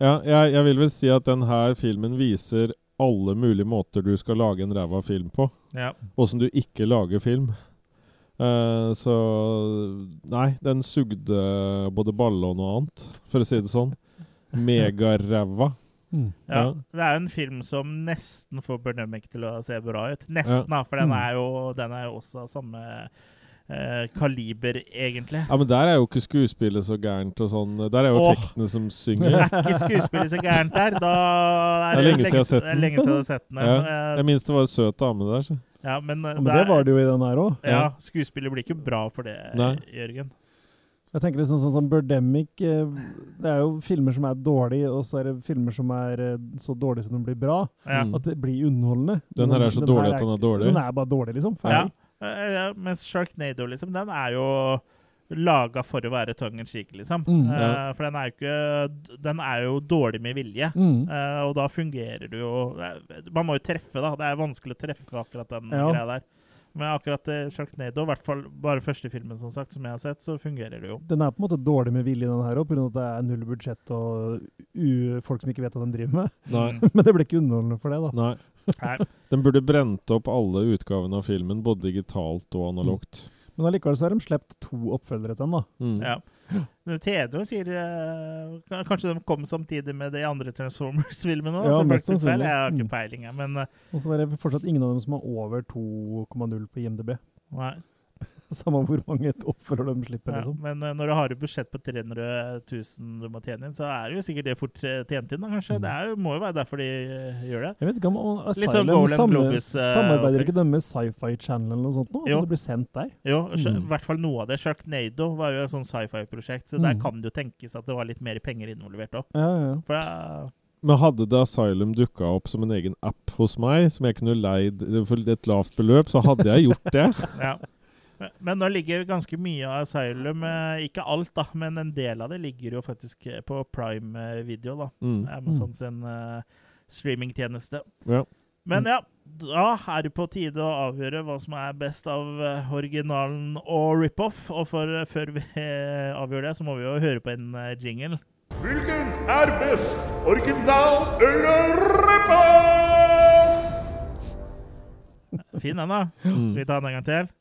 Ja, jeg, jeg vil vel si at denne filmen viser alle mulige måter du skal lage en ræva film på. Ja. Åssen du ikke lager film. Uh, så Nei, den sugde både balle og noe annet, for å si det sånn. Megaræva. Mm. Ja, Ja. Det er jo en film som nesten får Bernemic til å se bra ut. Nesten, da, for den Mm. er jo, den er jo også av samme eh, kaliber, egentlig. Ja, men der er jo ikke skuespillet så gærent og sånn. Der er jo Åh. effektene som Det synger. er ikke skuespillet så gærent der. Da er Det er lenge siden jeg har sett er den. lenge siden jeg har sett den. Ja, Eh, jeg minnes det var en søt dame der. Så. ja, men, Ja, men det var det jo i den her òg. Ja, skuespillet blir ikke bra for det, Nei. Jørgen. Jeg tenker liksom sånn som Birdemic eh, Det er jo filmer som er dårlige, og så er det filmer som er eh, så dårlige som de blir bra. Ja. Mm. At det blir underholdende. Den her er så dårlig at den er dårlig. Den er bare dårlig, liksom. Ferdig. Ja, mens Sharknado, liksom, den er jo laga for å være tongue in cheek, liksom. Mm. ja. uh, For den er jo ikke Den er jo dårlig med vilje. Mm. uh, og da fungerer det jo eh, Man må jo treffe, da. Det er vanskelig å treffe akkurat den Ja. greia der. Men akkurat eh, Sharknado, i hvert fall bare første filmen som sagt, som jeg har sett, så fungerer det jo. Den er på en måte dårlig med vilje, den her òg, pga. at det er null budsjett og u folk som ikke vet hva de driver med. Nei. Men det blir ikke underholdende for det, da. Nei. Den burde brent opp alle utgavene av filmen, både digitalt og analogt. Men allikevel så har de sluppet to oppfølgere til den, da. Mm. Ja. Men Tedo sier uh, Kanskje de kom samtidig med de andre Transformers-filmene? Ja, mest sannsynlig. Jeg har ikke Mm. peiling, jeg, men eh, Og så er det fortsatt ingen av dem som har over 2,0 på IMDb. nei. Samme hvor mange offer de slipper, liksom. Ja, men eh, når du har et budsjett på 300 000 du må tjene inn, så er det jo sikkert det fort eh, tjent inn, da, kanskje. Mm. Det er, må jo være derfor de eh, gjør det. Jeg vet ikke om om sånn Asylum samme, Globus, samarbeider ikke de med Sci-Fi Channel eller noe sånt nå? At Jo. det blir sendt der? Jo, sj- i Mm. hvert fall noe av det. Sharknado var jo et sånn sci-fi-prosjekt, så der Mm. kan det jo tenkes at det var litt mer penger involvert òg. Ja, ja. For Men hadde The Asylum dukka opp som en egen app hos meg, som jeg kunne leid for et lavt beløp, så hadde jeg gjort det. ja. Men- Men nå ligger ganske mye av Asylum eh, Ikke alt, da, men en del av det ligger jo faktisk eh, på Prime eh, Video, da. Mm. Amazon sin uh, streamingtjeneste. Ja. Men ja, da er det på tide å avgjøre hva som er best av eh, originalen og rip-off. Og for, eh, før vi eh, avgjør det, så må vi jo høre på en eh, jingle. Hvilken er best? Original eller rip-off? Fin den, da. Skal vi ta den en gang til?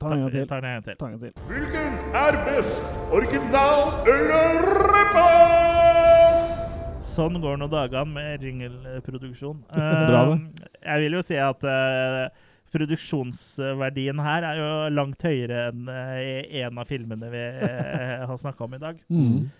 Ta en gang til. Ta en gang til. Ta en gang til. Hvilken er best? Original eller rip-off? Sånn går nå dagene med jingleproduksjon. Bra, Eh, jeg vil jo si at uh, produksjonsverdien her er jo langt høyere enn eh, en av filmene vi eh, har snakka om i dag. Mm.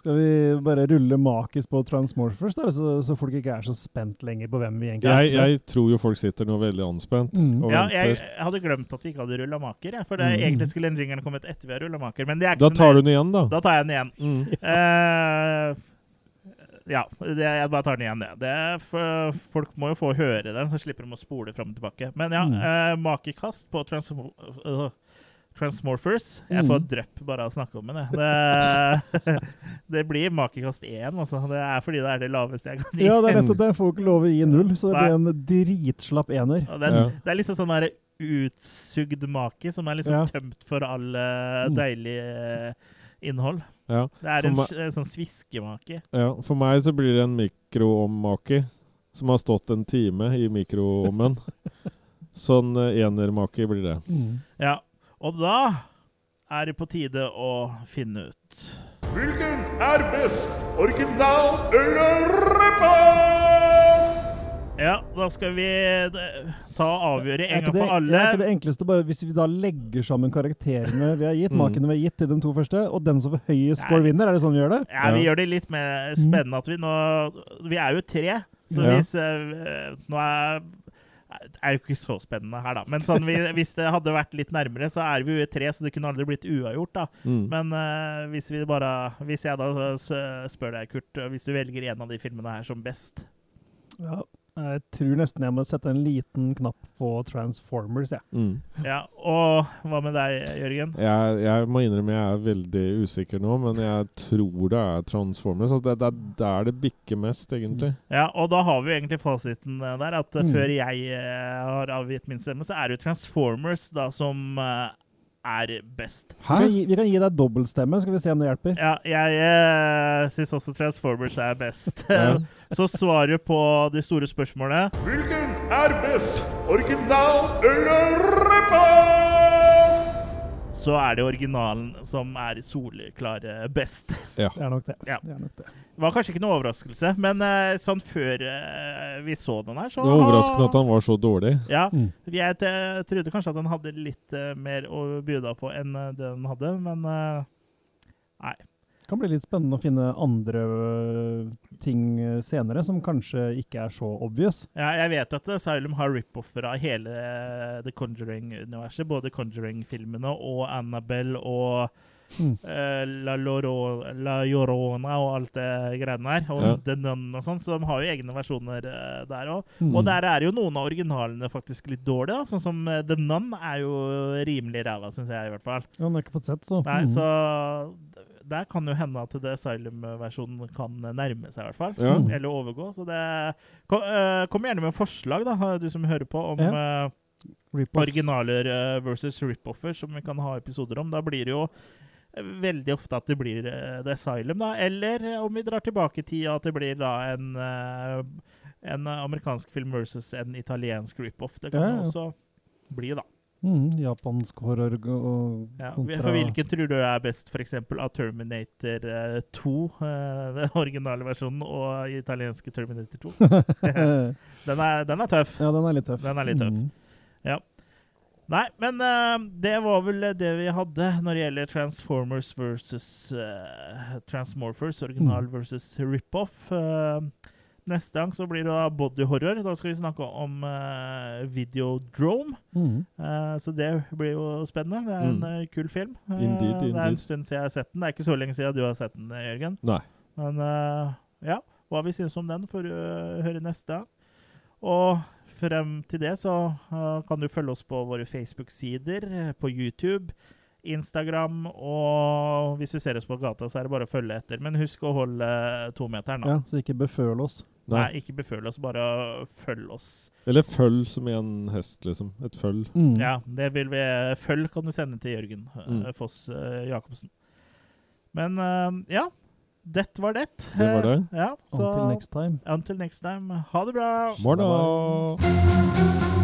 Skal vi bare rulle makis på Transmorphers, da, så, så folk ikke er så spent lenger på hvem vi egentlig Jeg, er? jeg tror jo folk sitter nå veldig anspent Mm. og Ja, jeg, jeg hadde glemt at vi ikke hadde rulla maker. jeg, For det, Mm. egentlig skulle den jinglen kommet etter vi har rulla maker. Men det er ikke Da tar du den igjen, da. Da tar jeg den igjen. Mm. Uh, ja, det, jeg bare tar den igjen, det. det for, folk må jo få høre den, så slipper de å spole fram og tilbake. Men ja, Mm. uh, makekast på Transmorphers øh, Transmorphers. Jeg Mm. får drypp bare av å snakke om den. Det, Det blir makekast én, altså. Det er fordi det er det laveste jeg kan gi. Ja, det er nettopp det. Jeg får ikke lov å gi null, så det Nei. blir en dritslapp ener. Og den, Ja. Det er liksom sånn der utsugd make som er liksom Ja. tømt for all eh, Mm. deilig eh, innhold. Ja. Det er en meg- s- eh, sånn sviskemake. ja. For meg så blir det en mikroommake som har stått en time i mikroovnen. sånn enermake blir det. Mm. Ja. Og da er det på tide å finne ut Hvilken er best? Original eller rippa? Ja, da skal vi ta og avgjøre en gang det, for alle. er ikke det enkleste bare hvis vi da legger sammen karakterene vi har gitt, Mm. makene vi har gitt til de to første, og den som får høyest score, vinner? Er det sånn vi gjør det? Ja, vi gjør det litt mer spennende at vi nå Vi er jo tre, så Ja. hvis eh, Nå er er jo ikke så spennende her, da. Men sånn, vi, hvis det hadde vært litt nærmere, så er vi jo tre, så det kunne aldri blitt uavgjort. da. Mm. Men uh, hvis vi bare Hvis jeg da spør deg, Kurt, hvis du velger en av de filmene her som best Ja. Jeg tror nesten jeg må sette en liten knapp på Transformers, jeg. Mm. Ja, Og hva med deg, Jørgen? Jeg, jeg må innrømme jeg er veldig usikker nå, men jeg tror det er Transformers. Altså det, det er der det bikker mest, egentlig. Ja, og da har vi jo egentlig fasiten eh, der. At eh, Mm. før jeg eh, har avgitt min stemme, så er det jo Transformers da som er best. Vi kan, gi, vi kan gi deg dobbeltstemme, skal vi se om det hjelper. Ja, jeg uh, syns også Transformers er best. Så svaret på de store spørsmålene Hvilken er best? Original eller repa? Så er det originalen som er soleklare best. Ja. Det er nok det. Ja. det, er nok det. Det var kanskje ikke noe overraskelse, men uh, sånn før uh, vi så den her, så Det var overraskende at han var så dårlig. Ja. Mm. Jeg t trodde kanskje at den hadde litt uh, mer å bjuda på enn eh, det den hadde, men eh, nei. Kan bli litt spennende å finne andre øh, ting øh, senere som kanskje ikke er så obvious. Ja, jeg vet at Asylum har rip-offer av hele eh, The Conjuring-universet. Både Conjuring-filmene og Annabelle og Mm. eh, La, Loro, La Llorona og alt det greiene der. Og Ja. The Nun og sånn, så de har jo egne versjoner der òg. Mm. Og der er jo noen av originalene faktisk litt dårlige. da. Sånn som The Nun er jo rimelig ræva, syns jeg i hvert fall. Ja, den har ikke fått sett, så. Nei, Mm. så der kan jo hende at The Asylum-versjonen kan nærme seg, i hvert fall. Ja. Eller overgå. Så det Kom, uh, kom gjerne med forslag, da, du som hører på, om Ja. eh, originaler eh, versus rip-offer, som vi kan ha episoder om. Da blir det jo eh, veldig ofte at det blir eh, The Asylum, da. Eller eh, om vi drar tilbake i tid, at det blir da en, eh, en amerikansk film versus en italiensk rip-off. Det kan ja. også bli, da. Mm, japansk horror og Ja, For hvilken tror du er best, f.eks. av Terminator eh, 2, eh, den originale versjonen, og italienske Terminator 2? den, er, den er tøff. Ja, den er litt tøff. Den er litt tøff. Mm. Nei, men eh, det var vel det vi hadde når det gjelder Transformers versus uh, Transmorphers, original Mm. versus rip-off. Eh, neste gang så blir det da body horror. Da skal vi snakke om uh, Videodrome. Mm. Uh, så det blir jo spennende. Det er en Mm. eh, kul film. Uh, Indeed, Det er en stund siden jeg har sett den. Det er ikke så lenge siden du har sett den, Jørgen. Nei. Men ja, hva vi syns om den, får du høre neste gang. Og frem til det så kan du følge oss på våre Facebook-sider, på YouTube, Instagram, og hvis du ser oss på gata, så er det bare å følge etter. Men husk å holde tometeren, da. Ja, så ikke beføl oss. Nei. Nei. ikke beføl oss, bare følg oss. Eller følg som i en hest, liksom. Et følg. Mm. Ja, det vil vi Følg kan du sende til Jørgen eh, Mm. Foss eh, Jacobsen. Men eh, ja, det var det. Det var det. Ja, så Until next time. Until next time. Ha det bra. Morna!